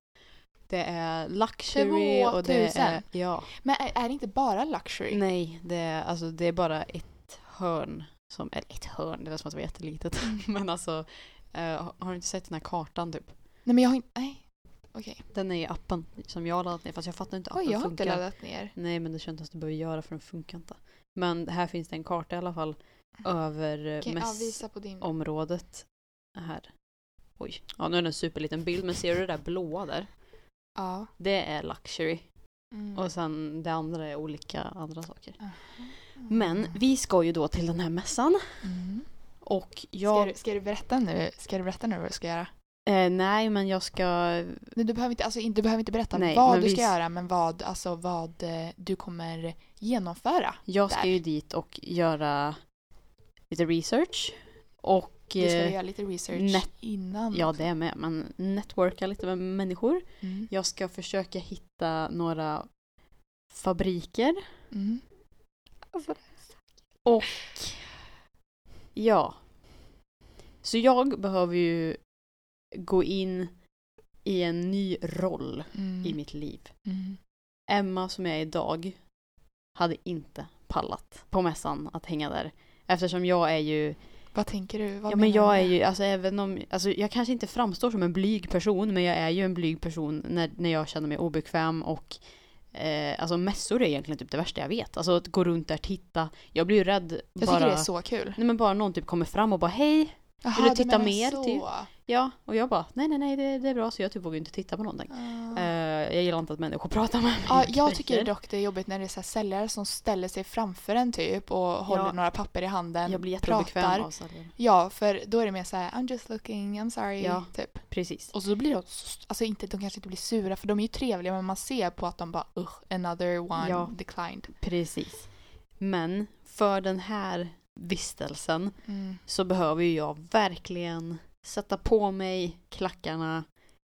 Det är luxury och det 2000? är, ja. Men är, är det inte bara luxury? Nej, det är, alltså det är bara ett hörn som, eller ett hörn, det låter som att det var jättelitet. Men alltså, eh, har du inte sett den här kartan typ? Nej men jag har inte, nej. Okej. Den är i appen som jag har laddat ner fast jag fattar inte att Oj, appen jag har inte laddat ner. Nej men det känns att du behöver göra för den funkar inte. Men här finns det en karta i alla fall över eh, Okej, ja. Här. Oj. Ja nu är det en superliten bild men ser du det där blåa där? Ja. Det är luxury. Mm. Och sen det andra är olika andra saker. Aha. Men vi ska ju då till den här mässan. Mm. Och Ska, jag... du, ska du berätta nu? Ska du berätta nu vad du ska göra? Eh, nej men jag ska... Nej, du behöver inte, alltså, du behöver inte berätta Nej, vad du ska göra, men vad, alltså, vad eh, du kommer genomföra. Jag ska Där. ju dit och göra lite research. Och... Du ska eh, göra lite research net- innan. Ja det är med. Men networka lite med människor. Mm. Jag ska försöka hitta några fabriker. Mm. Och ja. Så jag behöver ju gå in i en ny roll Mm. i mitt liv. Mm. Emma som jag är idag hade inte pallat på mässan att hänga där. Eftersom jag är ju, Vad tänker du? Vad ja men jag är ju, alltså även om, alltså jag kanske inte framstår som en blyg person men jag är ju en blyg person när, när jag känner mig obekväm och eh, alltså mässor är egentligen typ det värsta jag vet. Alltså att gå runt där, titta. Jag blir ju rädd Jag bara, tycker det är så kul. nej men bara någon typ kommer fram och bara hej, Jaha, Vill du titta mer, så. typ? ja. Och jag bara nej nej nej det, det är bra så jag typ vågar inte titta på någonting. Eh, jag gillar inte att människor pratar med mig. Ja, jag tycker dock det är jobbigt när det är så säljare som ställer sig framför en typ och håller några papper i handen. Jag blir jätteobekväm pratar. av säljare. Ja, för då är det mer så här I'm just looking, I'm sorry, Ja. typ. Precis. Och så blir de, så- alltså inte, de kanske inte blir sura för de är ju trevliga men man ser på att de bara ugh, another one Ja. declined. Precis. Men för den här vistelsen Mm. så behöver ju jag verkligen sätta på mig klackarna,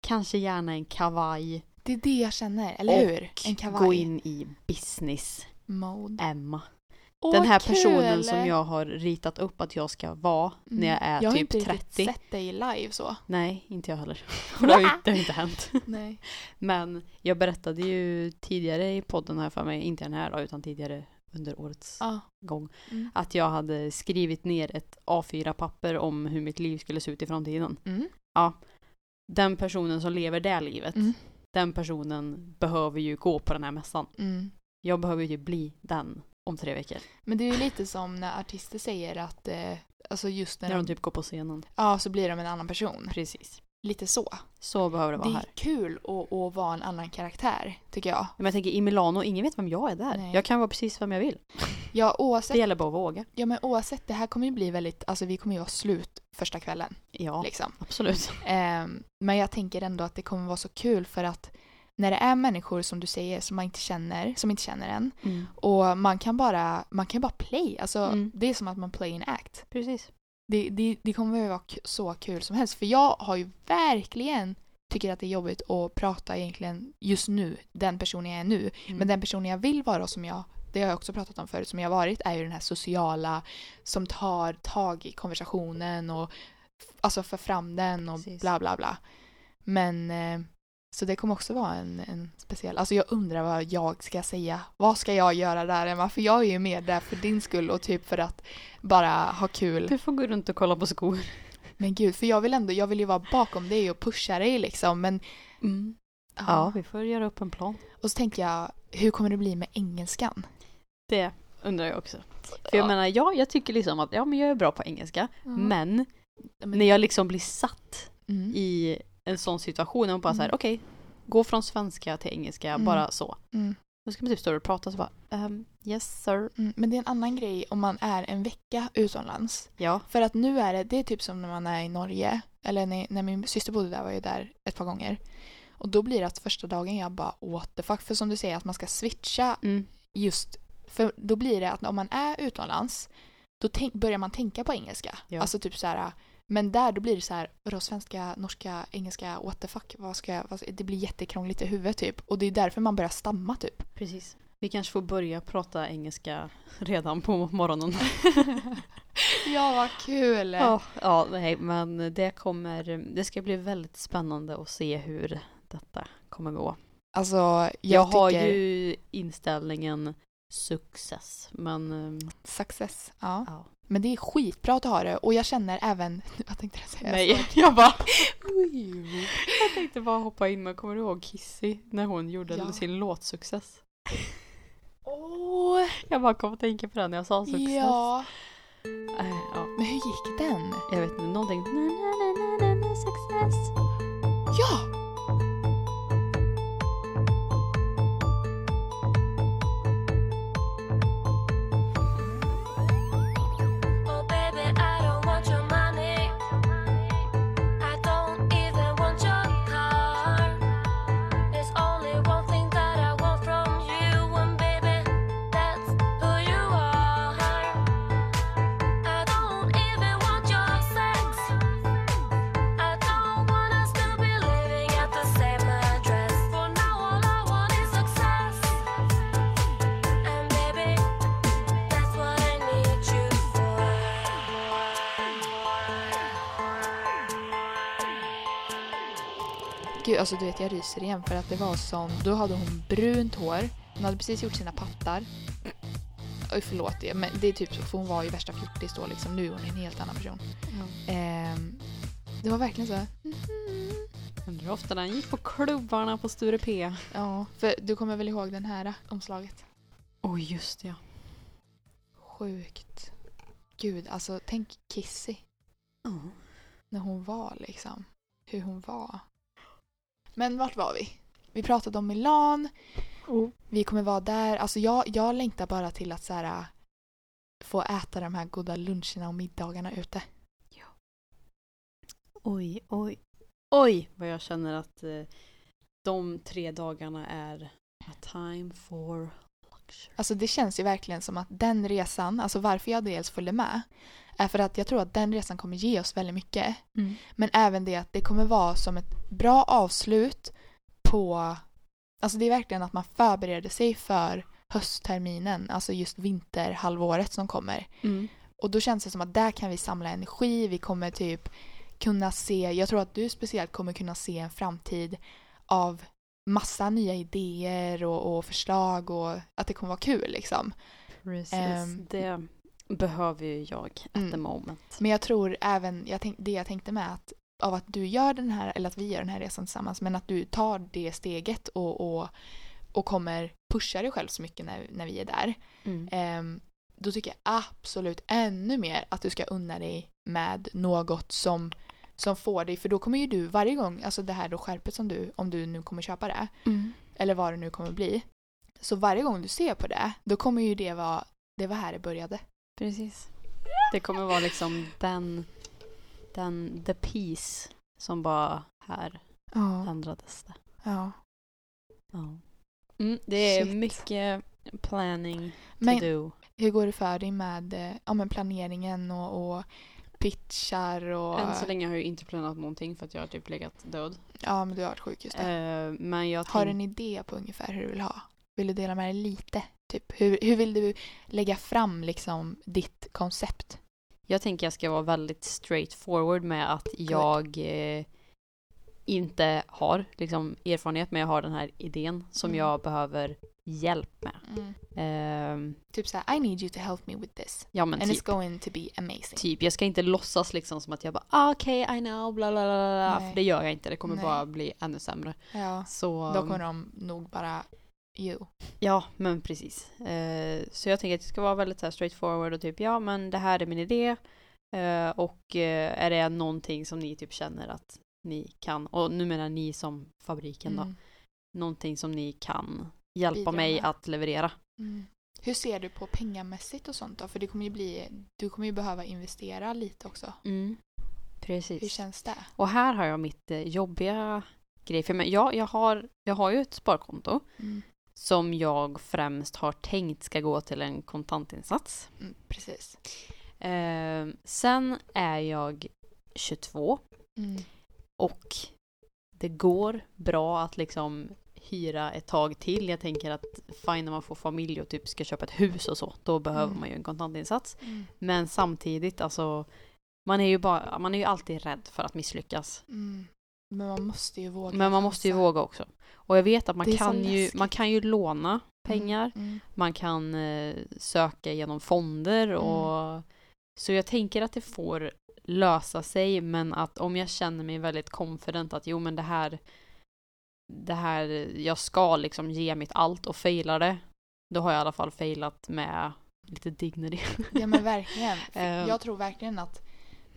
kanske gärna en kavaj, Det är det jag känner, eller Och hur? En kavaj. gå in i business Mode. Emma. Åh, den här kul! personen som jag har ritat upp att jag ska vara när jag är Mm. jag har typ inte 30. riktigt sett dig live så. Nej, inte jag heller. det, har ju, det har inte hänt. Nej. Men jag berättade ju tidigare i podden här för mig, inte den här då, utan tidigare under årets Ja. gång, Mm. att jag hade skrivit ner ett A4-papper om hur mitt liv skulle se ut i framtiden. Mm. Den personen som lever det livet, Mm. den personen behöver ju gå på den här mässan. Mm. Jag behöver ju bli den om tre veckor. Men det är ju lite som när artister säger att eh, alltså just när, När de typ går på scenen. ja så blir de en annan person. Precis. Lite så. Så behöver det vara Det är här. kul att, att vara en annan karaktär tycker jag. Men jag tänker i Milano, ingen vet vem jag är där. Nej. Jag kan vara precis vem jag vill. Ja Det oavsett, gäller bara att våga. ja, men oavsett det här kommer ju bli väldigt, alltså vi kommer ju vara slut första kvällen. Ja, Liksom. absolut. Ehm, men jag tänker ändå att det kommer vara så kul för att när det är människor som du säger som man inte känner, som inte känner en och man kan bara, man kan bara play, alltså Mm. det är som att man play an act. Precis. Det, det, det kommer vara så kul som helst för jag har ju verkligen tycker att det är jobbigt att prata egentligen just nu, den personen jag är nu. Mm. Men den personen jag vill vara och som jag, det har jag också pratat om förut, som jag varit är ju den här sociala som tar tag i konversationen och alltså för fram den och Precis. bla bla bla. Men eh, så det kommer också vara en, en speciell, alltså jag undrar vad jag ska säga. Vad ska jag göra där Emma? För jag är ju med där för din skull och typ för att bara ha kul. Du får gå runt och kolla på skor. Men gud, för jag vill ändå, jag vill ju vara bakom dig och pusha dig liksom men Ja, vi får göra upp en plan. Och så tänker jag, hur kommer det bli med engelskan? Det undrar jag också. För jag Ja. menar, ja, jag tycker liksom att ja, men jag är bra på engelska. Men Men- när jag liksom blir satt Mm. i en sån situation och bara så här, Mm. okej, gå från svenska till engelska, Mm. bara så. Mm. Då ska man typ stå och prata så bara, ehm, yes sir. Mm. Men det är en annan grej om man är en vecka utomlands. Ja. För att nu är det, det är typ som när man är i Norge. Eller när, när min syster bodde där var jag där ett par gånger. Och då blir det att första dagen jag bara what the fuck. För som du säger att man ska switcha Mm. just. För då blir det att om man är utomlands då tänk, börjar man tänka på engelska. Ja. Alltså typ så här. Men där då blir det så här, vadå svenska, norska, engelska, what the fuck, vad ska jag, vad det blir jättekrångligt i huvudet typ. Och det är därför man börjar stamma typ. Precis. Vi kanske får börja prata engelska redan på morgonen. ja, vad kul! Ja, ja, nej, men det kommer, det ska bli väldigt spännande att se hur detta kommer gå. Alltså, jag, Jag, har tycker... ju inställningen success, men ehm, Success. Ja. ja, Men det är skitbra att ha det och jag känner även... Vad tänkte jag säga? Nej, jag bara... jag tänkte bara hoppa in men kommer du ihåg Kissy när hon gjorde Ja. sin låtsuccess? Åh, Jag bara kom att tänka på den när jag sa success. ja. Äh, ja. Men hur gick den? Jag vet inte, någonting... Na, na, na, na, na, success. Ja! Gud, alltså du vet jag ryser igen för att det var som, då hade hon brunt hår, hon hade precis gjort sina pattar. Oj förlåt det, men det är typ så, för hon var ju värsta fjortis då liksom, nu är hon en helt annan person. Ehm, det var verkligen så här, Undrar hur ofta den gick på klubbarna på Sture P. ja, för du kommer väl ihåg den här omslaget? Oj, just det, ja. Sjukt. Gud, alltså tänk Kissy, när hon var liksom, hur hon var. Men vart var vi? Vi pratade om Milan, Oh. Vi kommer vara där. Alltså jag, jag längtar bara till att så här, få äta de här goda luncherna och middagarna ute. Oj, oj, oj vad jag känner att eh, de tre dagarna är a time for luxury. Alltså det känns ju verkligen som att den resan, alltså varför jag dels följde med, är för att jag tror att den resan kommer ge oss väldigt mycket. Men även det att det kommer vara som ett bra avslut på... Alltså det är verkligen att man förbereder sig för höstterminen, alltså just vinterhalvåret som kommer. Mm. Och då känns det som att där kan vi samla energi, vi kommer typ kunna se, jag tror att du speciellt kommer kunna se en framtid av massa nya idéer och, och förslag och att det kommer vara kul liksom. Precis, Ehm. det behöver ju jag at Mm. the moment. Men jag tror även, jag tänk, det jag tänkte med att av att du gör den här, eller att vi gör den här resan tillsammans, men att du tar det steget och, och, och kommer pusha dig själv så mycket när, när vi är där. Mm. Ehm, då tycker jag absolut ännu mer att du ska unna dig med något som, som får dig, för då kommer ju du varje gång, alltså det här då skärpet som du, om du nu kommer köpa det, Mm. eller vad det nu kommer bli, så varje gång du ser på det, då kommer ju det vara, det var här det började. Precis. Det kommer vara liksom den, den, the piece som bara här Ja. ändrades det. ja. Ja. Mm, det är Shit. mycket planning to Men do. hur går det för dig med eh, ja, men planeringen och, och pitchar och... Än så länge har jag inte planerat någonting för att jag har typ legat död. Ja, men du har varit sjuk just det. Eh, men jag Har du en idé på ungefär hur du vill ha? Vill du dela med dig lite? Typ, hur, hur vill du lägga fram liksom ditt koncept? Jag tänker jag ska vara väldigt straight forward med att jag eh, inte har liksom, erfarenhet men jag har den här idén som Mm. jag behöver hjälp med. Ehm, Typ såhär, I need you to help me with this. ja men And typ, it's going to be amazing. typ, jag ska inte låtsas liksom som att jag bara ah, okej I know bla bla bla för det gör jag inte, det kommer Nej. bara bli ännu sämre. Ja, Så, då kommer de nog bara, you. ja men precis. Eh, så jag tänker att jag ska vara väldigt så här straight forward och typ ja men det här är min idé Eh, och eh, är det någonting som ni typ känner att ni kan, och nu menar ni som fabriken då, Mm. någonting som ni kan hjälpa Bidra mig med. att leverera. Mm. Hur ser du på pengamässigt och sånt då? För det kommer ju bli, du kommer ju behöva investera lite också. Mm. Precis. Hur känns det? Och här har jag mitt jobbiga grej. För men ja, jag, har, jag har ju ett sparkonto Mm. Som jag främst har tänkt ska gå till en kontantinsats. Mm, precis. Eh, sen är jag 22 Mm. och det går bra att liksom hyra ett tag till. Jag tänker att fine när man får familj och typ ska köpa ett hus och så, då behöver Mm. man ju en kontantinsats. Mm. Men samtidigt, alltså, man är ju, bara, man är ju alltid rädd för att misslyckas. Mm. Men man måste ju våga. Men man måste ju våga också. Och jag vet att man kan, ju, man kan ju låna pengar, Mm. man kan eh, söka genom fonder Mm. och Så jag tänker att det får lösa sig men att om jag känner mig väldigt confident att jo men det här det här, jag ska liksom ge mitt allt och faila det. Då har jag i alla fall failat med lite dignity. Ja men verkligen. Eh. Jag tror verkligen att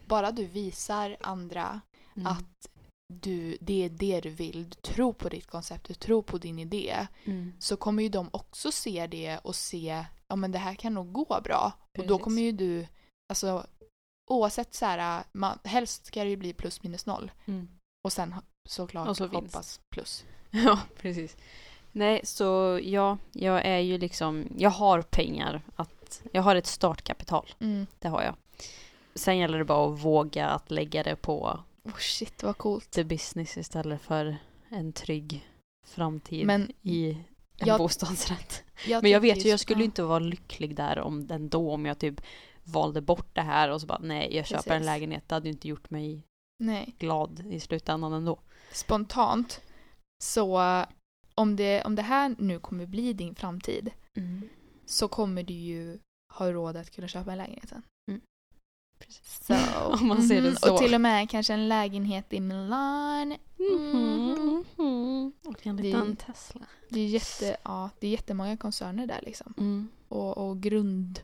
bara du visar andra Mm. att du, det är det du vill, du tror på ditt koncept, du tror på din idé, Mm. så kommer ju de också se det och se, ja men det här kan nog gå bra. Och då Precis. kommer ju du, alltså oavsett så här, man, helst ska det ju bli plus minus noll. Mm. Och sen såklart Och så vinst. hoppas plus. Ja, precis. Nej, så ja, jag är ju liksom, jag har pengar att, jag har ett startkapital, Mm. det har jag. Sen gäller det bara att våga att lägga det på Oh shit vad coolt. the business istället för en trygg framtid Men i en jag- bostadsrätt. Men jag vet ju, jag skulle ja. inte vara lycklig där om den då om jag typ valde bort det här och så bara nej, jag köper en Precis. lägenhet. Det hade ju inte gjort mig Nej. glad i slutändan ändå. Spontant, så om det, om det här nu kommer bli din framtid så kommer du ju ha råd att kunna köpa en lägenhet sen. Mm. Så, Om man ser det mhm, så. Och till och med kanske en lägenhet i Milan. Mhm. Och en Det- liten Tesla. Det är, jätte, ja, det är jättemånga koncerner där liksom. Mm. Och, och grund...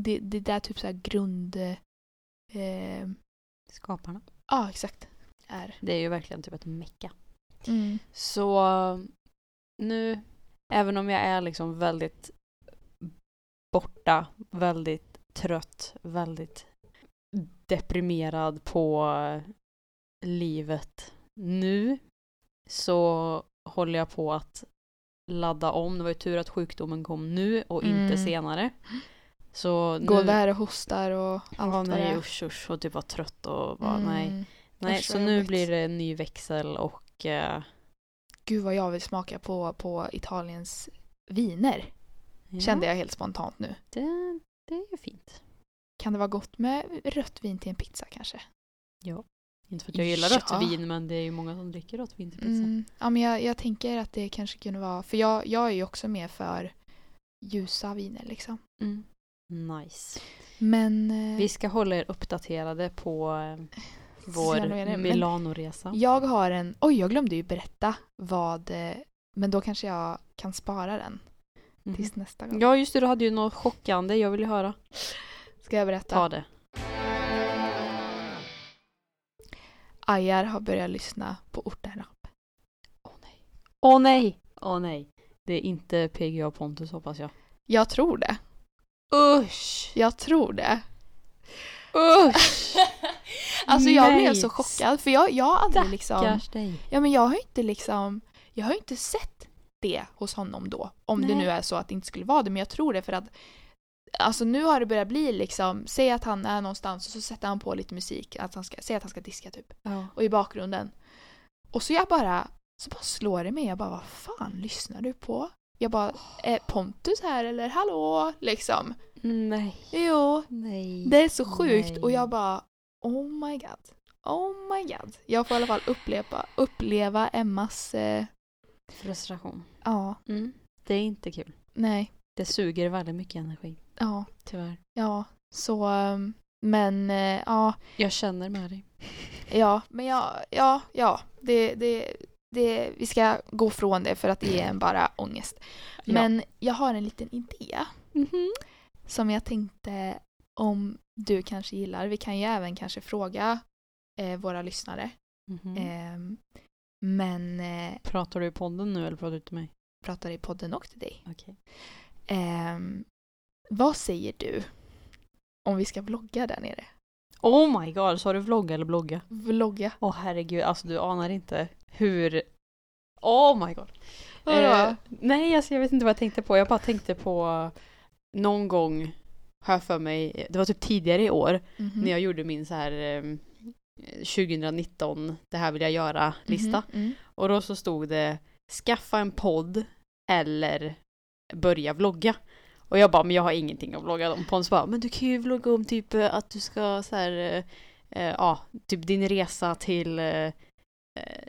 Det, det där typ så här grund... Eh, Skaparna. ja, exakt. Är. Det är ju verkligen typ ett mecka. Mm. Så nu, även om jag är liksom väldigt borta, väldigt trött, väldigt deprimerad på livet nu så håller jag på att ladda om. Det var ju tur att sjukdomen kom nu och inte Mm. senare. Så Går nu, där och hostar och allt vad det nej är. usch usch och typ var trött och bara nej. Mm. Nej, Usch, så nu jobbigt. blir det en ny växel och eh, Gud vad jag vill smaka på, på Italiens viner. ja, Kände jag helt spontant nu. Det, det är ju fint. Kan det vara gott med rött vin till en pizza kanske? Inte för att jag gillar Ja. rött vin men det är ju många som dricker rött vin till pizza. Mm. Ja, men jag, jag tänker att det kanske kunde vara, för jag, jag är ju också mer för ljusa viner liksom. Mm. Nice. Men eh, Vi ska hålla er uppdaterade på eh, vår Milano-resa. jag har en, oj jag glömde ju berätta vad, eh, men då kanske jag kan spara den Mhm. tills nästa gång. Ja just det, du hade ju något chockande. Jag vill ju höra. Ska jag berätta? Ta det. Ajar har börjat lyssna på ortenrap. Åh nej. Åh nej! Åh nej. Det är inte PGA Pontus hoppas jag. Jag tror det. Usch! Jag tror det. Usch! Alltså jag Nej. blev så chockad för jag, jag har aldrig liksom dig. Ja men jag har inte liksom Jag har inte sett det hos honom då. Om det Nej. nu är så att det inte skulle vara det men jag tror det för att Alltså nu har det börjat bli liksom Säg att han är någonstans och så sätter han på lite musik att han ska, Säg att han ska diska typ Ja. Och i bakgrunden Och så jag bara Så bara slår det mig Jag bara vad fan lyssnar du på? Jag bara Är Pontus här eller hallå? Liksom Nej. Jo Nej. Det är så sjukt Nej. och jag bara Oh my god Oh my god Jag får i alla fall uppleva, uppleva Emmas eh, Frustration. Ja, Mm. Det är inte kul. nej, Det suger väldigt mycket energi. Ja, Tyvärr. ja, så um, men eh, ja, Jag känner med dig. ja, men ja, ja, ja, det, det, det, vi ska gå från det för att det är en bara ångest. Ja. Men jag har en liten idé Mhm. som jag tänkte om du kanske gillar. Vi kan ju även kanske fråga eh, våra lyssnare. Mhm. Ehm, men eh, Pratar du i podden nu eller pratar du till mig? pratar i podden och till dig. Okej. Vad säger du om vi ska vlogga där nere? Oh my god, sa du vlogga eller blogga? Vlogga? Åh herregud, alltså du anar inte hur... Oh my god. Vadå? Eh, nej, alltså jag vet inte vad jag tänkte på. Jag bara tänkte på någon gång, har jag för mig, det var typ tidigare i år, Mhm. när jag gjorde min så här eh, 2019, det här vill jag göra-lista. Mhm, mm. Och då så stod det skaffa en podd eller börja vlogga. Och jag bara, men jag har ingenting att vlogga om. Pons bara, men du kan ju vlogga om typ eh, att du ska så här, eh, eh, ja, typ din resa till eh, eh,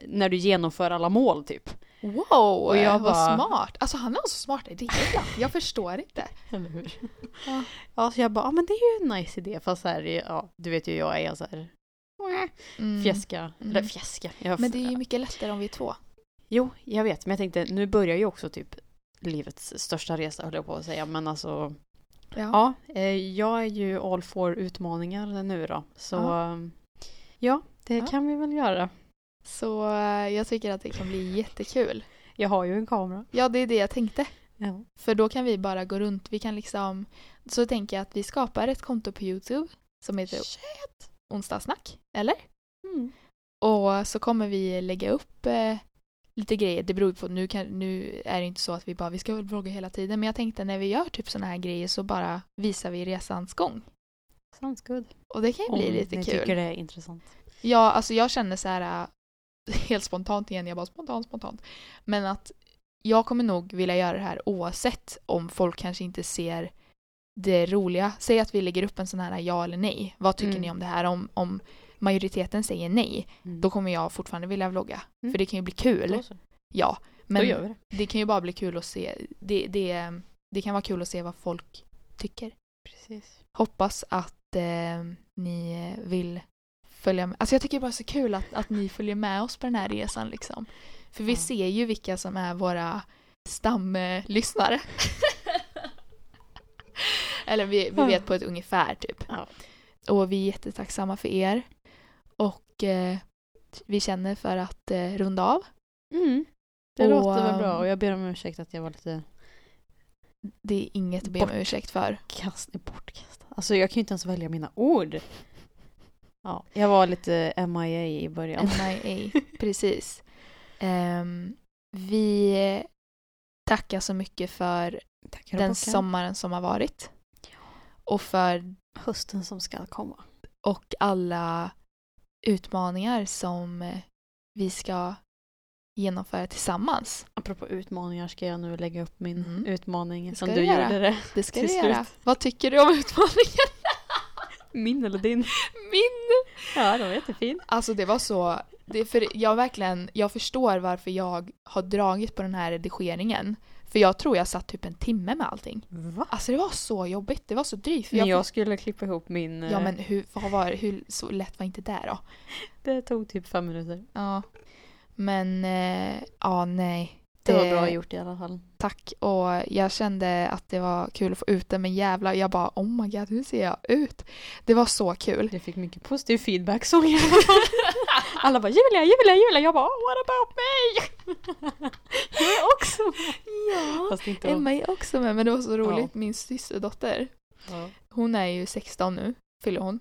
när du genomför alla mål typ. Wow, Och jag vad bara- smart. Alltså han har så smarta idéer ibland. Jag förstår inte. Eller hur? Ja. Ja, så jag bara, ja men det är ju en nice idé. Fast så här, ja, du vet ju jag är så här Mm. fjäska. Mm. Eller fjäska. Men det är ju mycket lättare om vi är två. Jo, jag vet. Men jag tänkte, nu börjar ju också typ livets största resa höll jag på att säga. Men alltså, Ja. ja. eh, jag är ju all for utmaningar nu då. Så Ja. ja, ja det Ja. kan vi väl göra. Så eh, jag tycker att det kan bli jättekul. Jag har ju en kamera. Ja, det är det jag tänkte. Ja. För då kan vi bara gå runt. Vi kan liksom... Så tänker jag att vi skapar ett konto på YouTube som heter Onsdagssnack. Eller? Mm. Och så kommer vi lägga upp eh, lite grejer. Det beror ju på, nu, kan, nu är det inte så att vi bara, vi ska väl vlogga hela tiden. Men jag tänkte när vi gör typ sådana här grejer så bara visar vi resans gång. Sounds good. Och det kan ju bli Om lite ni kul. tycker det är intressant. Ja, alltså jag känner så här äh, helt spontant igen, jag bara spontant, spontant. Men att jag kommer nog vilja göra det här oavsett om folk kanske inte ser det roliga. Säg att vi lägger upp en sån här ja eller nej. Vad tycker Mm. ni om det här? Om, om majoriteten säger nej, Mm. då kommer jag fortfarande vilja vlogga. Mm. För det kan ju bli kul. Ja, men det. det kan ju bara bli kul att se. Det, det, det kan vara kul att se vad folk tycker. Precis. Hoppas att eh, ni vill följa med. Alltså jag tycker det är bara så kul att, att ni följer med oss på den här resan liksom. För vi Ja. ser ju vilka som är våra stamlyssnare. Eller vi, vi vet på ett ungefär typ. Ja. Och vi är jättetacksamma för er. Och eh, vi känner för att eh, runda av. Mm. Det Och, låter väl bra ähm, och jag ber om ursäkt att jag var lite Det är inget att be om ursäkt för. kast, bortkastad. Alltså jag kan ju inte ens välja mina ord. Ja, jag var lite MIA i början. MIA, precis. Ehm, vi tackar så mycket för Tackar den sommaren som har varit. Och för Hösten som ska komma. och alla utmaningar som eh, vi ska genomföra tillsammans. Apropå utmaningar ska jag nu lägga upp min Mm. utmaning Det som du du göra. gjorde det. Det ska slut. göra. Vad tycker du om utmaningen? Min eller din? Min! Ja, det var jättefin. Alltså det var så, det, för jag verkligen, jag förstår varför jag har dragit på den här redigeringen. För jag tror jag satt typ en timme med allting. Va? Alltså det var så jobbigt, det var så drygt. För Men jag jag skulle klippa ihop min... Ja eh, men hur, vad var det, hur så lätt var inte det då? Det tog typ fem minuter. Ja. Men, eh, ja nej. Det var bra gjort i alla fall. Tack och jag kände att det var kul att få ut det men jävlar jag bara oh my god hur ser jag ut? Det var så kul. Jag fick mycket positiv feedback såg jag. Alla bara Julia, Julia, Julia. Jag bara what about me? Jag är också med. Ja. Emma är också med men det var så roligt. Ja. Min systerdotter, Ja. hon är ju 16 nu, fyller hon.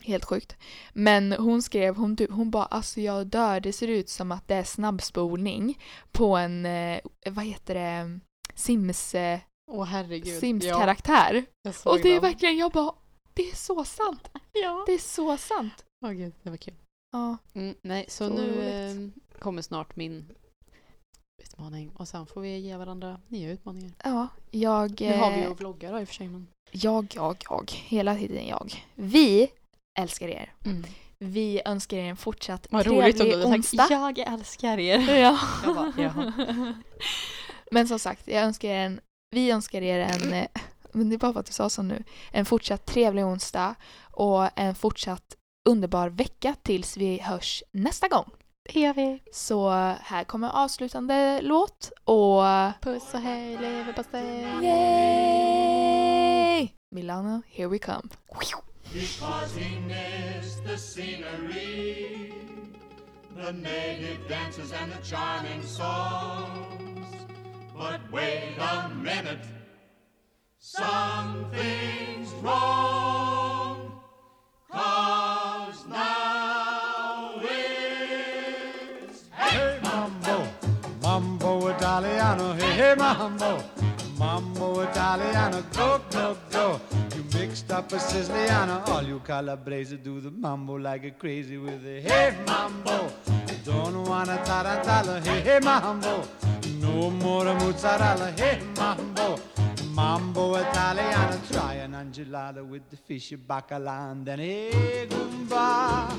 Helt sjukt. Men hon skrev, hon, hon bara alltså jag dör, det ser ut som att det är snabbspolning på en, eh, vad heter det, Sims, eh, Åh herregud. Sims-karaktär. såg Och det är verkligen, jag bara, det är så sant. Ja. Det är så sant. Åh gud, det var kul. Ja. Mm, nej, så, Så nu eh, kommer snart min utmaning och sen får vi ge varandra nya utmaningar. Ja, jag... Nu har vi ju eh, vlogga då i och för sig men... Jag, jag, jag. Hela tiden jag. Vi älskar er. Mm. Vi önskar er en fortsatt Vad roligt om du hade onsdag. sagt jag älskar er. Ja. Jag bara. Men som sagt, jag önskar er en, vi önskar er en, eh, men det är bara för att du sa så nu, en fortsatt trevlig onsdag och en fortsatt underbar vecka tills vi hörs nästa gång. Det gör vi. Så här kommer avslutande låt och Puss och hej, leverpastej. Yay! Milano, here we come. Because he missed the scenery, the native dances and the charming songs. But wait a minute, something's wrong. Cause hey, Mambo, Mambo Italiano, go, go, go. You mixed up a Siciliano, all you Calabrese do the mambo like a crazy with a hey Mambo. Don't wanna tarantella, hey, hey Mambo. No more mozzarella, hey Mambo. Mambo Italiano, try an angelada with the fish bacala and then hey Goomba,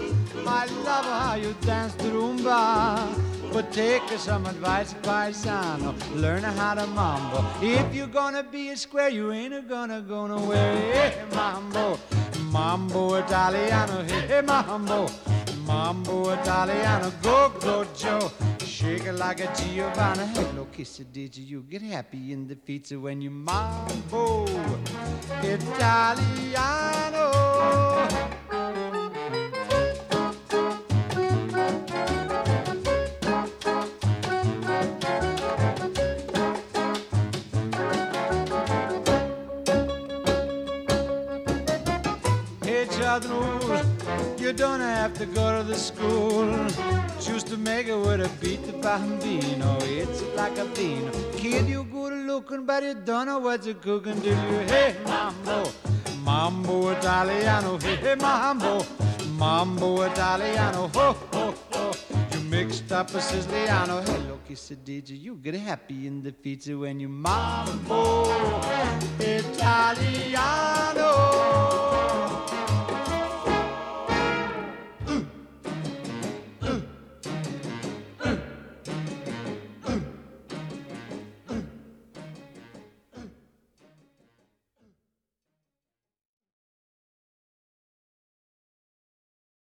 I love how you dance the rumba. But take some advice, paisano, learn how to mambo. If you're gonna be a square, you ain't gonna go nowhere. Hey mambo, mambo Italiano, hey mambo. Mambo Italiano, go, go, Joe. Shake it like a Giovanna. Hello, kiss it, did you get happy in the pizza when you mambo Italiano? You don't have to go to the school. Choose to make it with a beat the bambino. It's like a bean. Kid, you good looking, but you don't know what you're cooking, do you? Hey, mambo, mambo Italiano. Hey, hey, mambo, mambo Italiano. Ho, ho, ho. You mixed up a Siciliano. Hello, kiss did you? Get happy in the feet when you mambo Italiano.